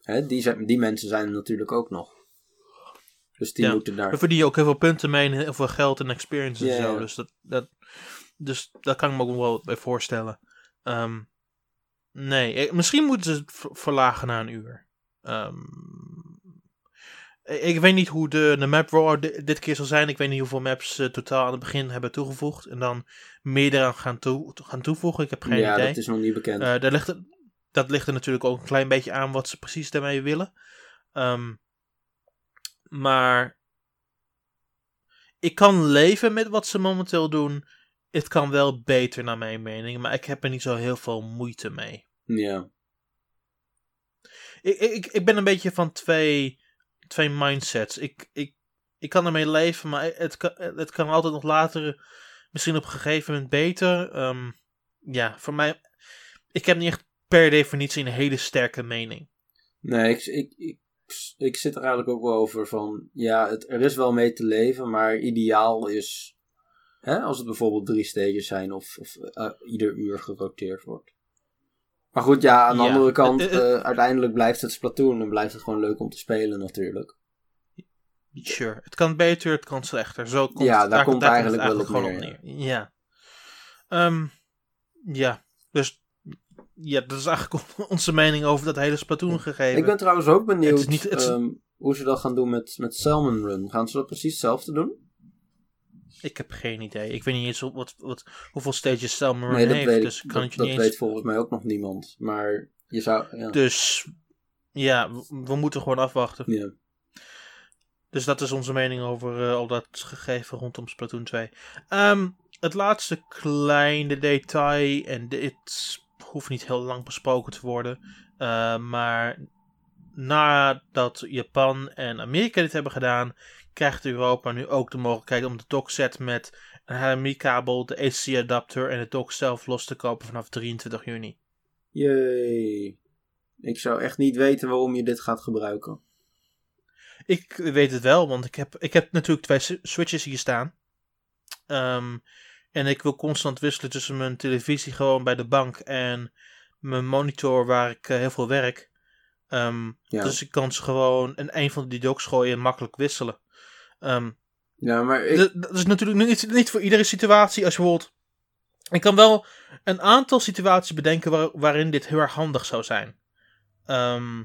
B: Hè, die, die mensen zijn er natuurlijk ook nog. Dus die
A: Ja.
B: moeten daar...
A: Daar verdien je ook heel veel punten mee en heel veel geld en experience en
B: Ja,
A: zo.
B: ja.
A: Dus, dat, dat, dus daar kan ik me ook wel bij voorstellen. Ehm, nee, misschien moeten ze het ver- verlagen na een uur. Ehm, ik weet niet hoe de, de map di- dit keer zal zijn. Ik weet niet hoeveel maps ze totaal aan het begin hebben toegevoegd. En dan meer eraan gaan, toe, gaan toevoegen. Ik heb geen
B: ja,
A: idee.
B: dat is nog niet bekend.
A: Eh, daar ligt dat ligt er natuurlijk ook een klein beetje aan wat ze precies daarmee willen. Ehm, maar ik kan leven met wat ze momenteel doen. Het kan wel beter naar mijn mening, maar ik heb er niet zo heel veel moeite mee.
B: ja.
A: Ik, ik, ik ben een beetje van twee, twee mindsets. Ik, ik, ik kan ermee leven, maar het kan, het kan altijd nog later, misschien op een gegeven moment beter. Ehm, ja, voor mij, ik heb niet echt per definitie een hele sterke mening.
B: Nee, ik, ik, ik, ik zit er eigenlijk ook wel over van... Ja, het, er is wel mee te leven, maar ideaal is... Hè, als het bijvoorbeeld drie stages zijn of, of eh, ieder uur geroteerd wordt. Maar goed, ja, aan de
A: Ja,
B: andere kant, eh, uiteindelijk blijft het Splatoon en blijft het gewoon leuk om te spelen natuurlijk.
A: Sure, het kan beter, het kan slechter. Zo komt,
B: Ja, daar komt
A: het
B: eigenlijk wel op
A: gewoon
B: neer,
A: op neer. Ja. Ehm, ja, dus ja, dat is eigenlijk [LAUGHS] onze mening over dat hele Splatoon gegeven.
B: Ik ben trouwens ook benieuwd
A: Het is niet- het is-
B: ehm, hoe ze dat gaan doen met, met Salmon Run. Gaan ze dat precies hetzelfde doen?
A: Ik heb geen idee. Ik weet niet eens wat, wat, hoeveel stages Salmon Run
B: nee, dat
A: heeft.
B: weet ik.
A: dus kan
B: dat
A: het je
B: dat
A: niet
B: weet
A: eens...
B: volgens mij ook nog niemand. Maar je zou... Ja.
A: Dus ja, we, we moeten gewoon afwachten.
B: ja.
A: Dus dat is onze mening over eh, al dat gegeven rondom Splatoon 2. Ehm, het laatste kleine detail, en dit hoeft niet heel lang besproken te worden, eh, maar nadat Japan en Amerika dit hebben gedaan, krijgt Europa nu ook de mogelijkheid om de dockset met een HDMI-kabel, de AC-adapter en de dock zelf los te kopen vanaf 23 juni.
B: Jee. Ik zou echt niet weten waarom je dit gaat gebruiken.
A: Ik weet het wel, want ik heb, ik heb natuurlijk twee switches hier staan. Ehm, en ik wil constant wisselen tussen mijn televisie gewoon bij de bank en mijn monitor waar ik eh, heel veel werk. Ehm,
B: Ja.
A: Dus ik kan ze gewoon in een van die docks gooien en makkelijk wisselen. Ehm,
B: Ja, maar ik...
A: Dat is natuurlijk niet, niet voor iedere situatie. Als je bijvoorbeeld. Ik kan wel een aantal situaties bedenken waar- waarin dit heel erg handig zou zijn. Ehm,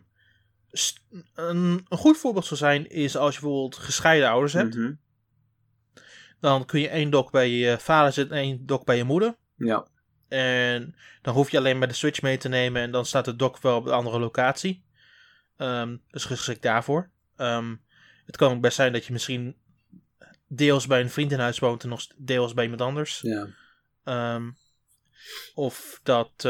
A: een, een goed voorbeeld zou zijn is als je bijvoorbeeld gescheiden ouders hebt.
B: Mhm.
A: Dan kun je één dock bij je vader zetten en één dock bij je moeder.
B: Ja.
A: En dan hoef je alleen maar de Switch mee te nemen en dan staat de dock wel op een andere locatie. Ehm dus geschikt daarvoor. Ehm, het kan ook best zijn dat je misschien deels bij een vriend in huis woont en nog deels bij iemand anders.
B: Ja.
A: Ehm, of dat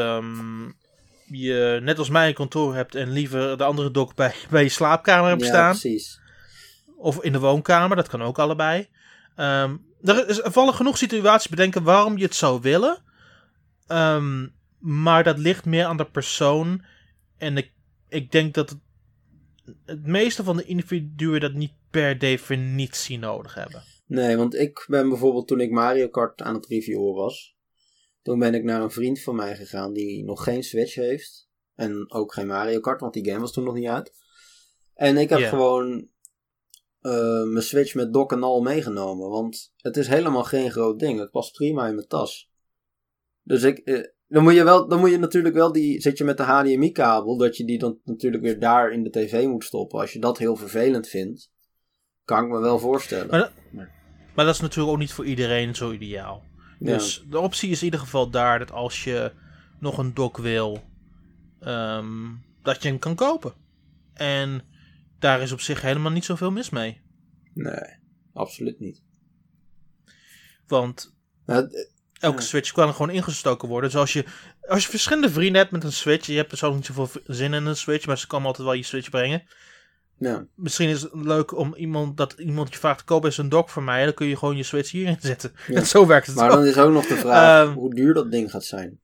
A: je net als mij een kantoor hebt en liever de andere dock bij, [LAUGHS] bij je slaapkamer hebt
B: ja,
A: staan.
B: precies.
A: Of in de woonkamer, dat kan ook allebei. Ehm, er, is, er vallen genoeg situaties bedenken waarom je het zou willen. Ehm, maar dat ligt meer aan de persoon. En ik, ik denk dat het, het meeste van de individuen dat niet per definitie nodig hebben.
B: Nee, want ik ben bijvoorbeeld toen ik Mario Kart aan het reviewen was. Toen ben ik naar een vriend van mij gegaan die nog geen Switch heeft. En ook geen Mario Kart, want die game was toen nog niet uit. En ik heb gewoon eh, mijn Switch met dock en al meegenomen. Want het is helemaal geen groot ding. Het past prima in mijn tas. Dus ik... eh, dan moet, je wel, dan moet je natuurlijk wel die. Zit je met de HDMI-kabel, dat je die dan natuurlijk weer daar in de tv moet stoppen. Als je dat heel vervelend vindt, kan ik me wel voorstellen.
A: Maar, dat- maar dat is natuurlijk ook niet voor iedereen zo ideaal.
B: Ja.
A: Dus de optie is in ieder geval daar dat als je nog een dock wil, ehm, dat je hem kan kopen. En daar is op zich helemaal niet zoveel mis mee.
B: Nee, absoluut niet.
A: Want
B: Nou,
A: elke. Switch kan er gewoon ingestoken worden. Dus als je, als je verschillende vrienden hebt met een Switch, je hebt persoonlijk niet zoveel zin in een Switch, maar ze komen altijd wel je Switch brengen.
B: ja.
A: Misschien is het leuk om iemand dat iemand je vraagt: koop eens een dock voor mij. Dan kun je gewoon je Switch hierin zetten.
B: Ja.
A: En [LAUGHS] zo werkt het.
B: Maar
A: ook.
B: dan is ook nog de vraag
A: Ehm.
B: hoe duur dat ding gaat zijn.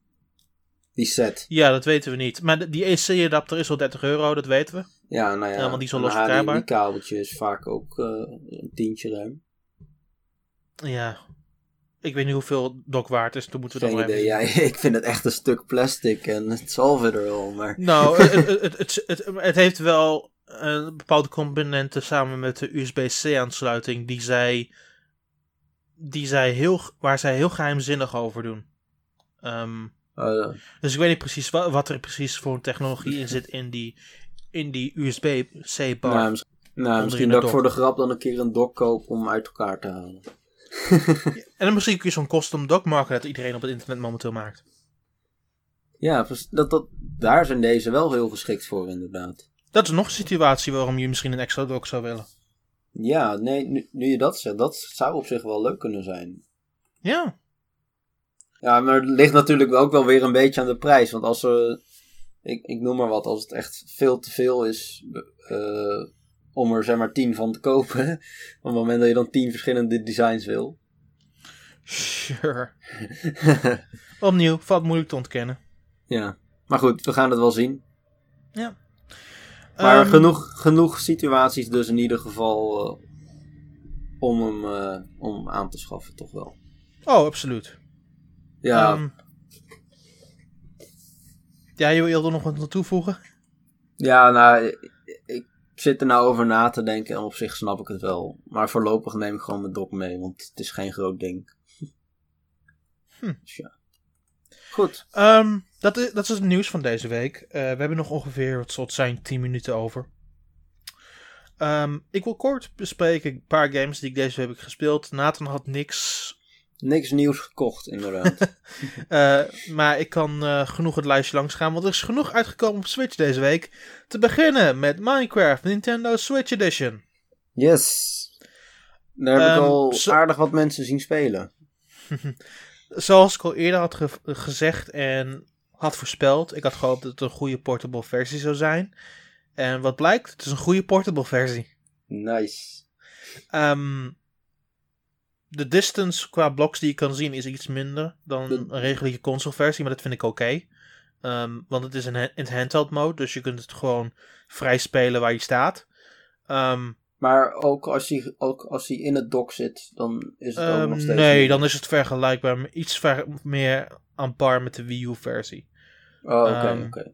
B: Die set.
A: Ja, dat weten we niet. Maar die EC-adapter is al 30 euro, dat weten we.
B: Ja, nou ja.
A: Ja, want die is
B: een
A: los verkrijgbaar.
B: HDMI-kabeltje is vaak ook eh, een tientje ruim.
A: Ja. Ik weet niet hoeveel dock waard is. Toen moeten we
B: Geen
A: dan maar
B: idee.
A: even
B: Ja, [LAUGHS] ik vind het echt een stuk plastic en het zal verder wel, maar...
A: Nou, [LAUGHS] het, het, het, het, het, het heeft wel een bepaalde componenten samen met de USB-C aansluiting die zij, die zij heel, waar zij heel geheimzinnig over doen. Ehm,
B: eh,
A: dus ik weet niet precies wat, wat er precies voor een technologie in zit in die, in die USB-C bar.
B: nou, misschien, nou, misschien dat ik voor de grap dan een keer een dock koop om uit elkaar te halen. [LAUGHS]
A: En dan misschien kun je zo'n custom dock maken dat iedereen op het internet momenteel maakt.
B: Ja, dat, dat, daar zijn deze wel heel geschikt voor inderdaad.
A: Dat is nog een situatie waarom je misschien een extra dock zou willen.
B: Ja, nee, nu, nu je dat zegt, dat zou op zich wel leuk kunnen zijn.
A: Ja,
B: Ja, maar het ligt natuurlijk ook wel weer een beetje aan de prijs. Want als er, ik, ik noem maar wat, als het echt veel te veel is eh, om er zeg maar tien van te kopen. [LAUGHS] Op het moment dat je dan tien verschillende designs wil.
A: sure. [LAUGHS] Opnieuw, valt moeilijk te ontkennen.
B: ja, maar goed, we gaan het wel zien.
A: Ja.
B: Maar
A: Ehm,
B: genoeg, genoeg situaties dus in ieder geval eh, om hem eh, om aan te schaffen, toch wel.
A: Oh, absoluut.
B: Ja,
A: Ehm, ja, je wilde nog wat toevoegen?
B: ja nou, ik, zit er nou over na te denken en op zich snap ik het wel. Maar voorlopig neem ik gewoon mijn dok mee, want het is geen groot ding. [LAUGHS]
A: Hm.
B: Dus ja. Goed.
A: Ehm, dat, is, dat is het nieuws van deze week. Eh, we hebben nog ongeveer, wat zal het zijn, 10 minuten over. Ehm, ik wil kort bespreken een paar games die ik deze week heb gespeeld. Nathan had niks.
B: Niks nieuws gekocht, inderdaad. [LAUGHS]
A: eh, maar ik kan eh, genoeg het lijstje langs gaan, want er is genoeg uitgekomen op Switch deze week. Te beginnen met Minecraft Nintendo Switch Edition.
B: yes. Daar heb ik
A: Ehm,
B: al
A: zo-
B: aardig wat mensen zien spelen. [LAUGHS]
A: Zoals ik al eerder had ge- gezegd en had voorspeld, ik had gehoopt dat het een goede portable versie zou zijn. En wat blijkt, het is een goede portable versie.
B: Nice.
A: Ehm, de distance qua blocks die je kan zien is iets minder dan
B: De-
A: een reguliere console versie, maar dat vind ik oké. Ehm, want het is in, in handheld mode, dus je kunt het gewoon vrij spelen waar je staat. Ehm,
B: Maar ook als hij, ook als hij in het dock zit, dan is het ook
A: ehm,
B: nog steeds...
A: nee, dan is het vergelijkbaar, maar iets ver- meer aan par met de Wii U versie.
B: Oh, oké, oké.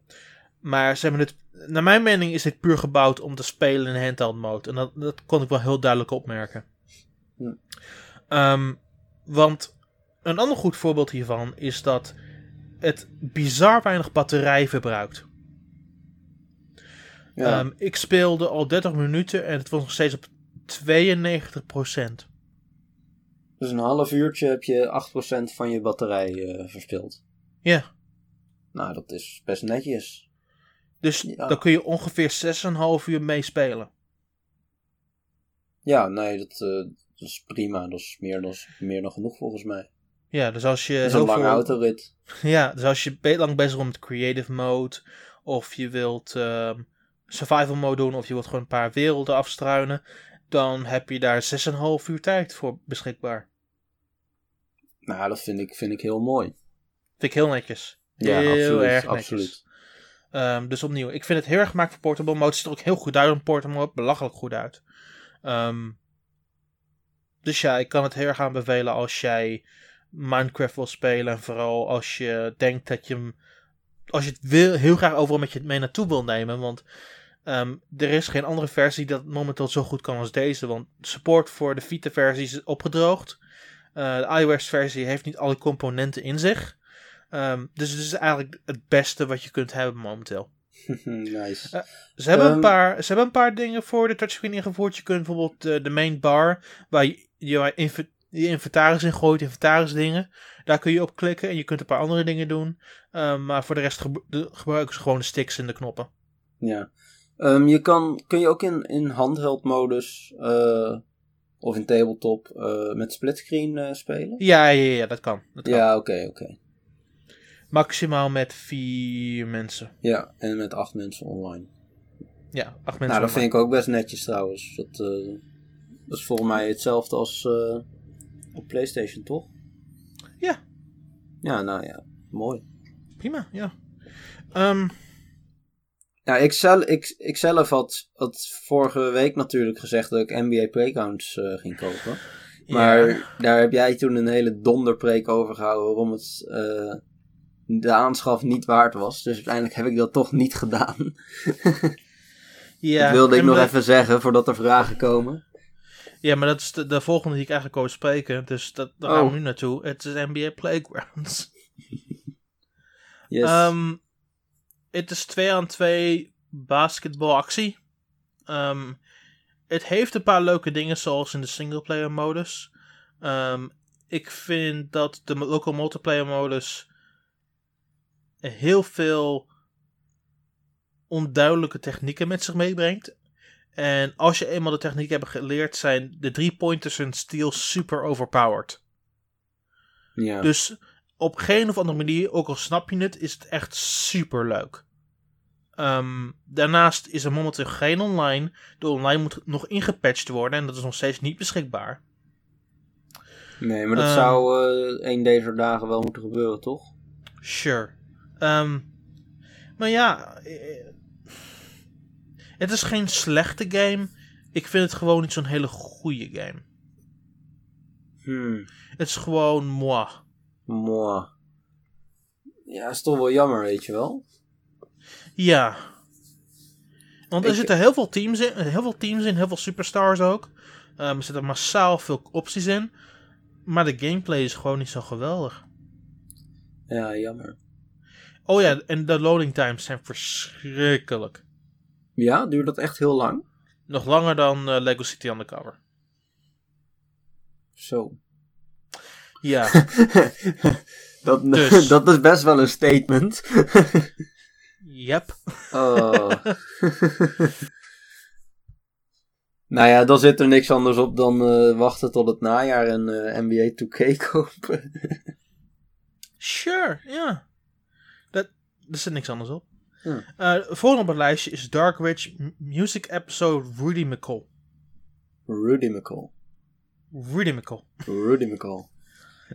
A: Maar ze hebben het, naar mijn mening is dit puur gebouwd om te spelen in handheld mode. En dat, dat kon ik wel heel duidelijk opmerken.
B: Hm.
A: Ehm, want een ander goed voorbeeld hiervan is dat het bizar weinig batterij verbruikt.
B: Ja.
A: Ehm, ik speelde al 30 minuten en het was nog steeds op 92%.
B: dus een half uurtje heb je 8% van je batterij eh, verspild.
A: Ja,
B: Nou, dat is best netjes.
A: dus
B: Ja.
A: dan kun je ongeveer 6,5 uur meespelen.
B: Ja, nee, dat, eh, dat is prima. Dat is meer dan, meer dan genoeg volgens mij.
A: Ja, dus als je
B: Dat is een lange
A: veel-
B: autorit. [LAUGHS]
A: Ja, dus als je lang bezig bent met creative mode, of je wilt ehm, survival mode doen, of je wilt gewoon een paar werelden afstruinen, dan heb je daar 6,5 uur tijd voor beschikbaar.
B: Nou, dat vind ik, vind ik heel mooi.
A: Vind ik heel netjes.
B: Ja,
A: heel
B: absoluut,
A: erg netjes.
B: absoluut.
A: Ehm, dus opnieuw, ik vind het heel erg gemaakt voor portable mode. Het ziet er ook heel goed uit op portable mode, belachelijk goed uit. Ehm, dus ja, ik kan het heel erg aanbevelen als jij Minecraft wil spelen. En vooral als je denkt dat je hem. Als je het wil, heel graag overal met je mee naartoe wil nemen. Want ehm, er is geen andere versie dat momenteel zo goed kan als deze. Want support voor de Vita-versie is opgedroogd. Eh, de iOS-versie heeft niet alle componenten in zich. Ehm, dus het is eigenlijk het beste wat je kunt hebben momenteel. [LAUGHS]
B: nice.
A: Eh, Ze hebben, een
B: Ehm,
A: paar, ze hebben een paar dingen voor de touchscreen ingevoerd. Je kunt bijvoorbeeld eh, de main bar, waar je je, inv- je inventaris in gooit, inventaris dingen. Daar kun je op klikken en je kunt een paar andere dingen doen. Ehm, maar voor de rest de- gebruiken ze gewoon de sticks en de knoppen.
B: Ja. Ehm, je kan, kun je ook in, in handheld modus eh, of in tabletop eh, met splitscreen eh, spelen?
A: Ja, ja, ja, dat kan. Dat kan.
B: Ja, oké, oké.
A: Maximaal met vier mensen.
B: Ja, en met acht mensen online.
A: Ja, acht mensen.
B: nou, dat vind ik ook best netjes trouwens. Dat, dat is volgens mij hetzelfde als eh, op PlayStation, toch?
A: Ja.
B: Ja, nou ja, mooi.
A: Prima, ja. Ehm,
B: Ja, ik, zel, ik, ik zelf had, had vorige week natuurlijk gezegd dat ik NBA Playgrounds eh, ging kopen. Maar
A: ja.
B: daar heb jij toen een hele donderpreek over gehouden waarom het eh, de aanschaf niet waard was. Dus uiteindelijk heb ik dat toch niet gedaan.
A: ja, [LAUGHS]
B: dat wilde ik nog
A: we-
B: even zeggen voordat er vragen komen.
A: Ja, maar dat is de, de volgende die ik eigenlijk wou spreken. Dus dat, daar gaan
B: Oh.
A: we nu naartoe. Het is NBA Playgrounds.
B: Yes.
A: Ehm, het is 2 aan 2 basketbalactie. Ehm, het heeft een paar leuke dingen zoals in de singleplayer modus. Ehm, ik vind dat de local multiplayer modus heel veel onduidelijke technieken met zich meebrengt. En als je eenmaal de techniek hebt geleerd, zijn de drie pointers en steel super overpowered.
B: ja.
A: Dus op geen of andere manier, ook al snap je het, is het echt super leuk. Ehm, daarnaast is er momenteel geen online. De online moet nog ingepatcht worden en dat is nog steeds niet beschikbaar.
B: nee, maar dat
A: ehm,
B: zou eh een deze dagen wel moeten gebeuren, toch?
A: Sure. Ehm, maar ja, eh, het is geen slechte game. Ik vind het gewoon niet zo'n hele goede game.
B: Hmm.
A: Het is gewoon moi.
B: Moi. Ja, is toch wel jammer, weet je wel.
A: Ja. Want er
B: Ik-
A: zitten heel veel teams in, heel veel teams in, heel veel superstars ook. Ehm, er zitten massaal veel opties in. Maar de gameplay is gewoon niet zo geweldig.
B: Ja, jammer.
A: Oh ja, en de loading times zijn verschrikkelijk.
B: Ja, duurt dat echt heel lang?
A: Nog langer dan eh, Lego City Undercover.
B: Zo.
A: Ja, [LAUGHS]
B: dat,
A: Dus. [LAUGHS]
B: dat is best wel een statement. [LAUGHS]
A: yep.
B: Oh. nou ja, dan zit er niks anders op dan eh, wachten tot het najaar en eh, NBA 2K kopen.
A: Sure, ja. Dat, er zit niks anders op.
B: Ja.
A: Eh, volgende op het lijstje is Dark Witch Music Episode Rudy McCall.
B: Rudy McCall.
A: Rudy McCall.
B: Rudy McCall.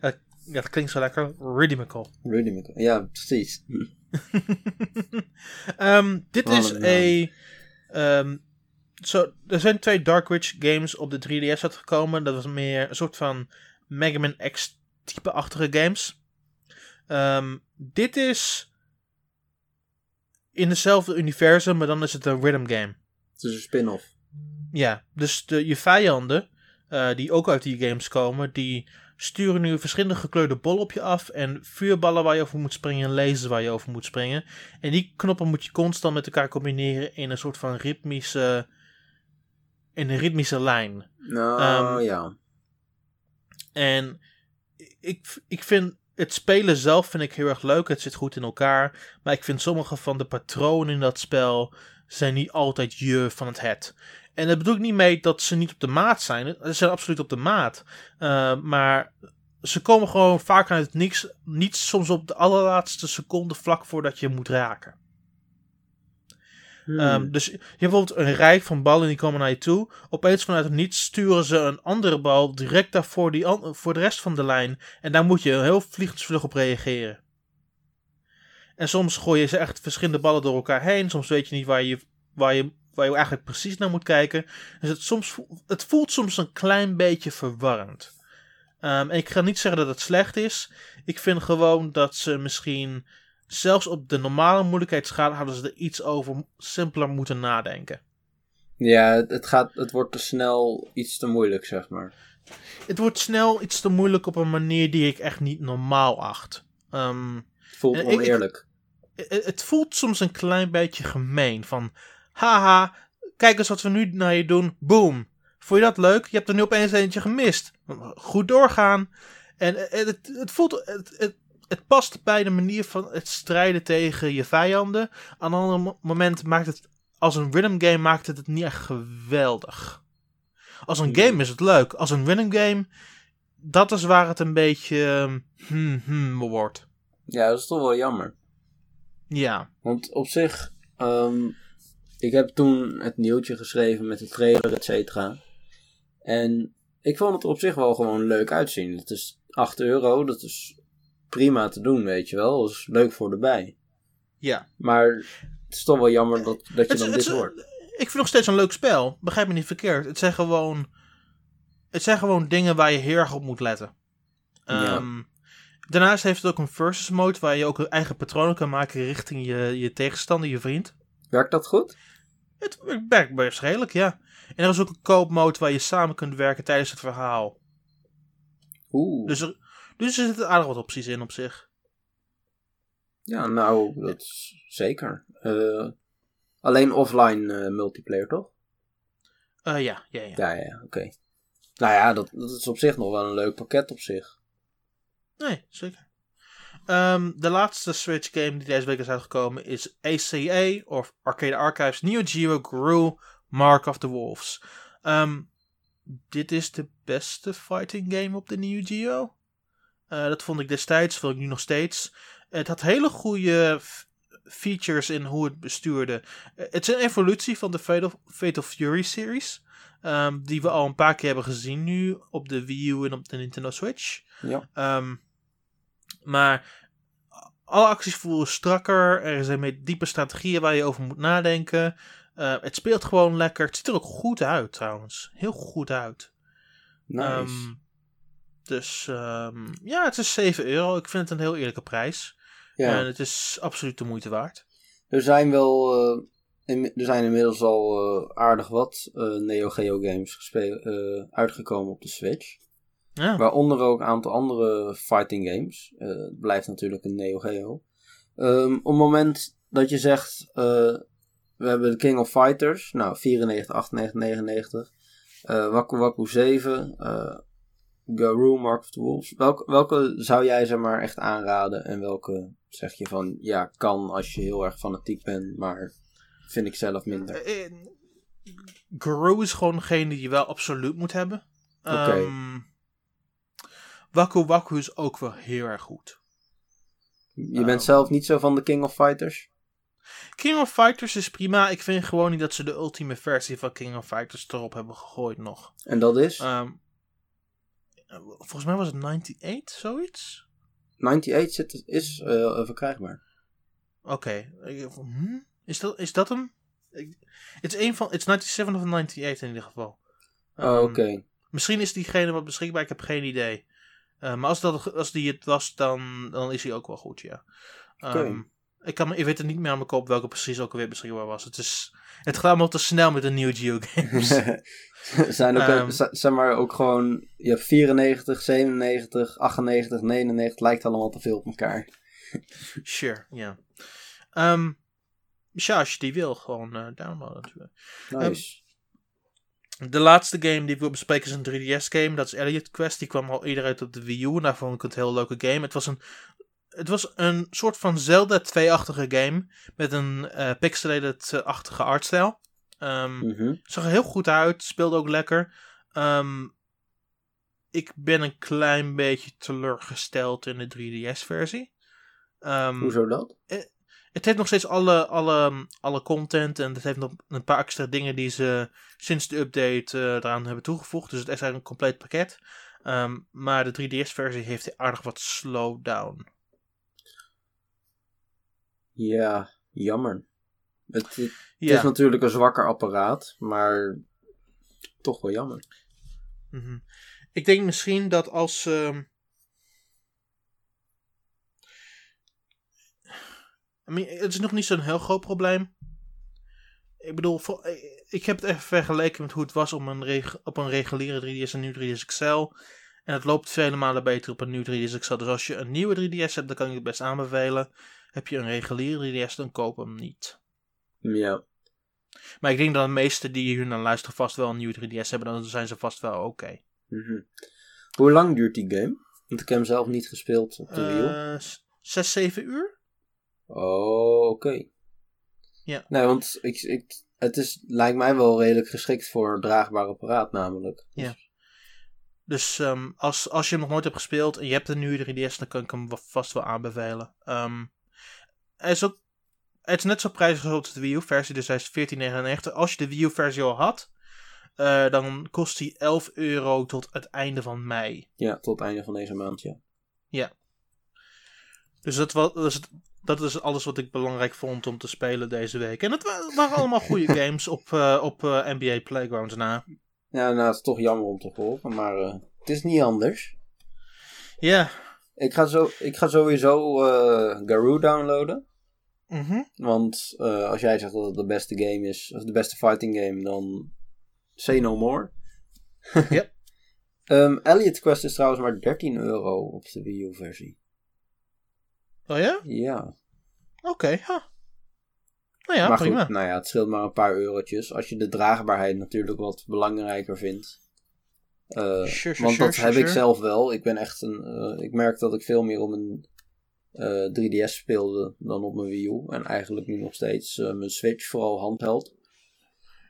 A: Ja, dat klinkt zo lekker. Rudy McCall.
B: Rudy McCall. Ja, precies. [LAUGHS]
A: Ehm, dit is
B: een
A: zo, er zijn twee Dark Witch games op de 3DS uitgekomen. Dat was meer een soort van Mega Man X type-achtige games. Ehm, dit is. In hetzelfde universum, maar dan is het een rhythm game.
B: Het is een spin-off.
A: Ja, dus de, je vijanden, eh, die ook uit die games komen, die sturen nu verschillende gekleurde bollen op je af. En vuurballen waar je over moet springen en lasers waar je over moet springen. En die knoppen moet je constant met elkaar combineren in een soort van ritmische, in een ritmische lijn.
B: Nou,
A: Ehm,
B: ja.
A: En ik, ik vind het spelen zelf vind ik heel erg leuk. Het zit goed in elkaar. Maar ik vind sommige van de patronen in dat spel zijn niet altijd je van het het. En dat bedoel ik niet mee dat ze niet op de maat zijn. Ze zijn absoluut op de maat. Uh, maar ze komen gewoon vaak uit niks. Niet soms op de allerlaatste seconde vlak voordat je moet raken.
B: Hmm.
A: Um, dus je hebt bijvoorbeeld een rij van ballen die komen naar je toe. Opeens vanuit het niets sturen ze een andere bal direct daarvoor die voor de rest van de lijn. En daar moet je heel vliegensvlug op reageren. En soms gooi je ze echt verschillende ballen door elkaar heen. Soms weet je niet waar je, waar je, waar je eigenlijk precies naar moet kijken. Dus het, soms, het voelt soms een klein beetje verwarrend. Um, en ik ga niet zeggen dat het slecht is. Ik vind gewoon dat ze misschien zelfs op de normale moeilijkheidsschaal hadden ze er iets over simpeler moeten nadenken.
B: Ja, het, het, gaat, het wordt te snel iets te moeilijk, zeg maar.
A: Het wordt snel iets te moeilijk op een manier die ik echt niet normaal acht. Um,
B: het voelt oneerlijk.
A: Ik, ik, het voelt soms een klein beetje gemeen. Van, haha, kijk eens wat we nu naar je doen. Boom. Vond je dat leuk? Je hebt er nu opeens eentje gemist. Goed doorgaan. En het, het, het voelt... Het, het, past bij de manier van het strijden tegen je vijanden. Aan een ander moment maakt het, als een rhythm game maakt het het niet echt geweldig. Als een game is het leuk. Als een rhythm game, dat is waar het een beetje hmm, hmm, wordt.
B: Ja, dat is toch wel jammer.
A: Ja.
B: Want op zich, um, ik heb toen het nieuwtje geschreven met de trailer, et cetera. En ik vond het op zich wel gewoon leuk uitzien. Het is 8 euro, dat is prima te doen, weet je wel. Dat is leuk voor erbij.
A: Ja.
B: Maar het is toch wel jammer dat, dat je
A: het,
B: dan
A: het,
B: dit hoort.
A: Ik vind nog steeds een leuk spel. Begrijp me niet verkeerd. Het zijn gewoon, het zijn gewoon dingen waar je heel erg op moet letten.
B: Ja.
A: Um, daarnaast heeft het ook een versus mode waar je ook eigen patronen kan maken richting je, je tegenstander, je vriend.
B: Werkt dat goed?
A: Het werkt best redelijk, ja. En er is ook een koopmode waar je samen kunt werken tijdens het verhaal.
B: Oeh.
A: Dus er, dus er zitten aardig wat opties in op zich.
B: Ja, nou, dat is zeker. Uh, alleen offline uh, multiplayer, toch?
A: Uh, ja, ja, ja.
B: Ja, ja, oké. Okay. Nou ja, dat, dat is op zich nog wel een leuk pakket op zich.
A: Nee, zeker. Um, de laatste Switch game die deze week is uitgekomen is ACA, of Arcade Archives Neo Geo Gru Mark of the Wolves. Um, dit is de beste fighting game op de Neo Geo. Uh, dat vond ik destijds, vond ik nu nog steeds. Het had hele goede features in hoe het bestuurde. Uh, het is een evolutie van de Fatal, Fatal Fury series. Um, die we al een paar keer hebben gezien nu op de Wii U en op de Nintendo Switch.
B: Ja.
A: Um, maar alle acties voelen strakker. Er zijn diepe strategieën waar je over moet nadenken. Uh, het speelt gewoon lekker. Het ziet er ook goed uit trouwens. Heel goed uit.
B: Nice.
A: Um, dus um, ja, het is 7 euro. Ik vind het een heel eerlijke prijs.
B: Ja.
A: En het is absoluut de moeite waard.
B: Er zijn wel. Uh, in, er zijn inmiddels al uh, aardig wat Neo Geo games uitgekomen op de Switch.
A: Ja.
B: Waaronder ook een aantal andere fighting games. het blijft natuurlijk een Neo Geo. Um, op het moment dat je zegt. we hebben de King of Fighters. Nou, 94, 98, 99. Waku Waku 7. Garou, Mark of the Wolves. Welke, welke zou jij zeg maar echt aanraden en welke zeg je van ja, kan als je heel erg fanatiek bent, maar vind ik zelf minder?
A: Uh, is gewoon degene die je wel absoluut moet hebben.
B: Oké. Okay.
A: Um, Waku Waku is ook wel heel erg goed.
B: Je bent um, zelf niet zo van de King of Fighters?
A: King of Fighters is prima. Ik vind gewoon niet dat ze de ultieme versie van King of Fighters erop hebben gegooid nog.
B: En dat is?
A: Um, volgens mij was het 98, zoiets?
B: 98 zit, is uh, verkrijgbaar.
A: Oké. Okay. Hm? Is, dat, is dat hem? Het is een van. Het is 97 of 98 in ieder geval.
B: Um, oh, oké. Okay.
A: Misschien is diegene wat beschikbaar, ik heb geen idee. Uh, maar als, dat, als die het was, dan, dan is hij ook wel goed, ja.
B: Okay.
A: Ik, kan, ik weet het niet meer aan mijn kop welke precies ook alweer beschikbaar was. Het, is, het gaat allemaal te snel met de nieuwe Geo-games. [LAUGHS]
B: zijn ook,
A: Ehm.
B: zeg maar ook gewoon, je hebt 94, 97, 98, 99, lijkt allemaal te veel op elkaar. [LAUGHS]
A: sure, ja. Ehm, ja, als je die wil, gewoon eh, downloaden natuurlijk.
B: Nice.
A: De laatste game die ik wil bespreken is een 3DS-game. Dat is Elliot Quest. Die kwam al eerder uit op de Wii U. En daar vond ik het een heel leuke game. Het was een, het was een soort van Zelda 2-achtige game. Met een eh pixelated-achtige artstijl.
B: Mhm.
A: zag er heel goed uit. Speelde ook lekker. Ehm, ik ben een klein beetje teleurgesteld in de 3DS-versie. Ehm,
B: Hoezo dat?
A: het heeft nog steeds alle, alle, alle content en het heeft nog een paar extra dingen die ze sinds de update eh, eraan hebben toegevoegd. Dus het is eigenlijk een compleet pakket. Maar de 3DS-versie heeft aardig wat slowdown.
B: Ja, jammer. Het, het, het
A: Ja,
B: is natuurlijk een zwakker apparaat, maar toch wel jammer.
A: mhm. ik denk misschien dat als. ehm, I mean, het is nog niet zo'n heel groot probleem. Ik bedoel, voor- ik heb het even vergeleken met hoe het was om een op een reguliere 3DS en nu 3DS XL. En het loopt vele malen beter op een nieuw 3DS XL. Dus als je een nieuwe 3DS hebt, dan kan ik het best aanbevelen. Heb je een reguliere 3DS, dan koop hem niet.
B: Ja.
A: Maar ik denk dat de meesten die hier naar luisteren vast wel een nieuwe 3DS hebben. Dan zijn ze vast wel oké.
B: Mhm. Hoe lang duurt die game? Want ik heb hem zelf niet gespeeld op de Wii U.
A: S- Zes, zeven uur?
B: Oh, oké.
A: Ja.
B: Nee, want ik, ik, het is, lijkt mij wel redelijk geschikt voor een draagbaar apparaat namelijk.
A: Ja. Dus ehm, als, als je hem nog nooit hebt gespeeld en je hebt een nieuwe 3DS, dan kan ik hem vast wel aanbevelen. Ehm, hij is ook hij is net zo prijzig als de Wii U-versie, dus hij is 14,99. Als je de Wii U-versie al had, eh, dan kost hij 11 euro tot het einde van mei.
B: Ja, tot het einde van deze maand, ja.
A: Dus dat, wa- dat, is, het- dat is alles wat ik belangrijk vond om te spelen deze week. En het wa- waren allemaal goede [LAUGHS] games op, eh, op eh, NBA Playgrounds na.
B: Ja, nou, het is toch jammer om te horen, maar het is niet anders.
A: Ja.
B: Ik ga, zo, ik ga sowieso eh Garou downloaden.
A: Mhm.
B: Want eh, als jij zegt dat het de beste game is, of de beste fighting game, dan say no more. [LAUGHS]
A: Yep.
B: Ehm, Elliot Quest is trouwens maar 13 euro op de Wii U versie.
A: Oh ja?
B: Ja.
A: Oké, ja. Nou ja,
B: maar
A: prima.
B: goed, nou ja, het scheelt maar een paar eurotjes. Als je de draagbaarheid natuurlijk wat belangrijker vindt. Eh,
A: Sure, sure,
B: want dat
A: sure,
B: heb ik zelf wel. Ik ben echt een. eh, ik merk dat ik veel meer op eh, 3DS speelde dan op mijn Wii U. En eigenlijk nu nog steeds eh, mijn Switch, vooral handheld.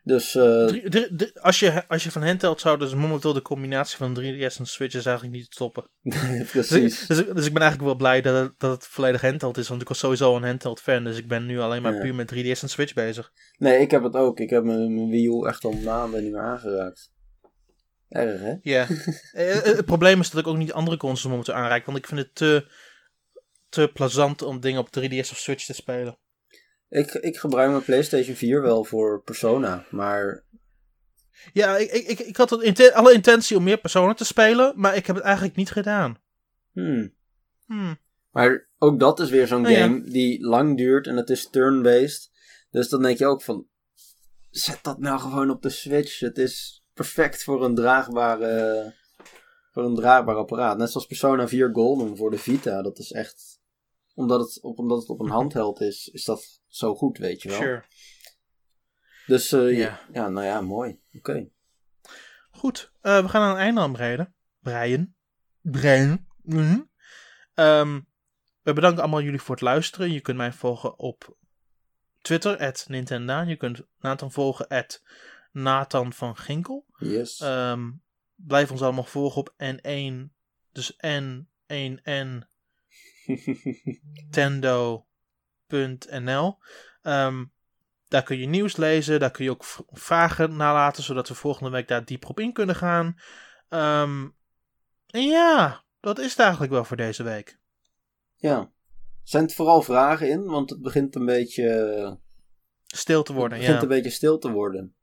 B: Dus eh,
A: Drie- drie- drie- als, je, als je van handheld zou, dus momenteel de combinatie van 3DS en Switch is eigenlijk niet te stoppen. [LAUGHS] Dus,
B: precies.
A: dus, dus ik ben eigenlijk wel blij dat het, dat het volledig handheld is, want ik was sowieso een handheld fan, dus ik ben nu alleen maar
B: Ja.
A: puur met 3DS en Switch bezig.
B: Nee, ik heb het ook. Ik heb mijn, mijn Wii U echt al maanden niet meer aangeraakt. Erg, hè?
A: Ja. [LAUGHS] Eh, eh, het probleem is dat ik ook niet andere consoles momenteel aanreik, want ik vind het te, te plezant om dingen op 3DS of Switch te spelen.
B: Ik, ik gebruik mijn PlayStation 4 wel voor Persona, maar
A: Ja, ik, ik, ik, ik had inten- alle intentie om meer personen te spelen, maar ik heb het eigenlijk niet gedaan.
B: hmm.
A: Hmm.
B: Maar ook dat is weer zo'n
A: Nou ja.
B: game die lang duurt en het is turn-based. Dus dan denk je ook van, zet dat nou gewoon op de Switch. Het is perfect voor een draagbare, voor een draagbaar apparaat. Net zoals Persona 4 Golden voor de Vita. Dat is echt, omdat het op, omdat het op een handheld is, is dat zo goed, weet je wel.
A: Sure.
B: Dus eh,
A: Ja.
B: ja. ja, nou ja, mooi. Oké.
A: Goed, eh, we gaan aan het einde aanbreiden. Breien. Breien. Mhm. Ehm, we bedanken allemaal jullie voor het luisteren. Je kunt mij volgen op Twitter, at Nintendaan. Je kunt Nathan volgen, at Nathan van Ginkel.
B: Yes.
A: Ehm, blijf ons allemaal volgen op N1, dus N1N Nintendo.nl. [LAUGHS] Ehm, daar kun je nieuws lezen, daar kun je ook vragen nalaten, zodat we volgende week daar dieper op in kunnen gaan. Ehm, en ja, dat is het eigenlijk wel voor deze week.
B: ja. Zend vooral vragen in, want het begint een beetje...
A: Stil te worden,
B: het begint
A: ja.
B: een beetje stil te worden.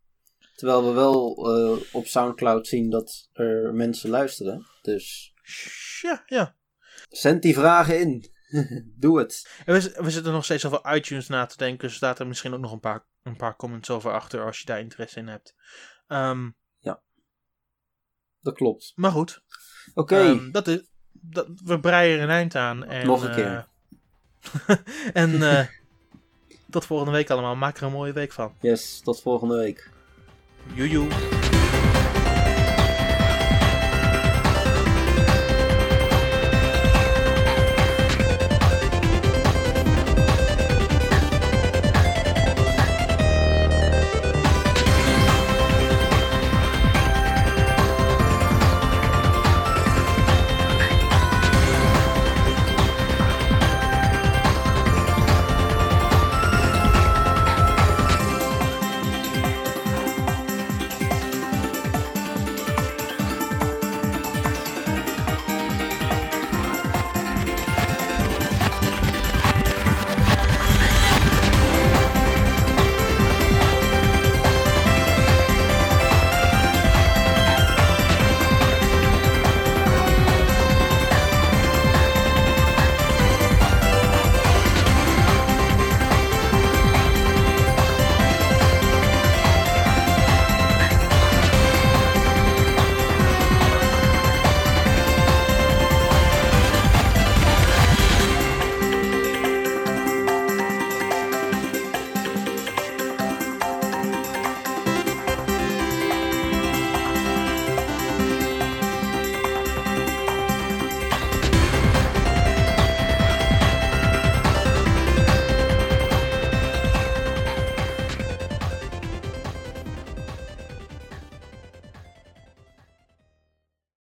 B: Terwijl we wel eh, op Soundcloud zien dat er mensen luisteren. Dus
A: Ja, ja.
B: zend die vragen in. [LAUGHS] Doe het.
A: En we, we zitten nog steeds over iTunes na te denken. Dus staat er misschien ook nog een paar, een paar comments over achter als je daar interesse in hebt. Ehm,
B: Dat klopt.
A: maar goed,
B: Oké.
A: ehm, dat is, dat, we breien er een eind aan. En,
B: Nog een keer.
A: eh, [LAUGHS] en eh, [LAUGHS] tot volgende week allemaal. Maak er een mooie week van.
B: yes, tot volgende week.
A: 悠悠。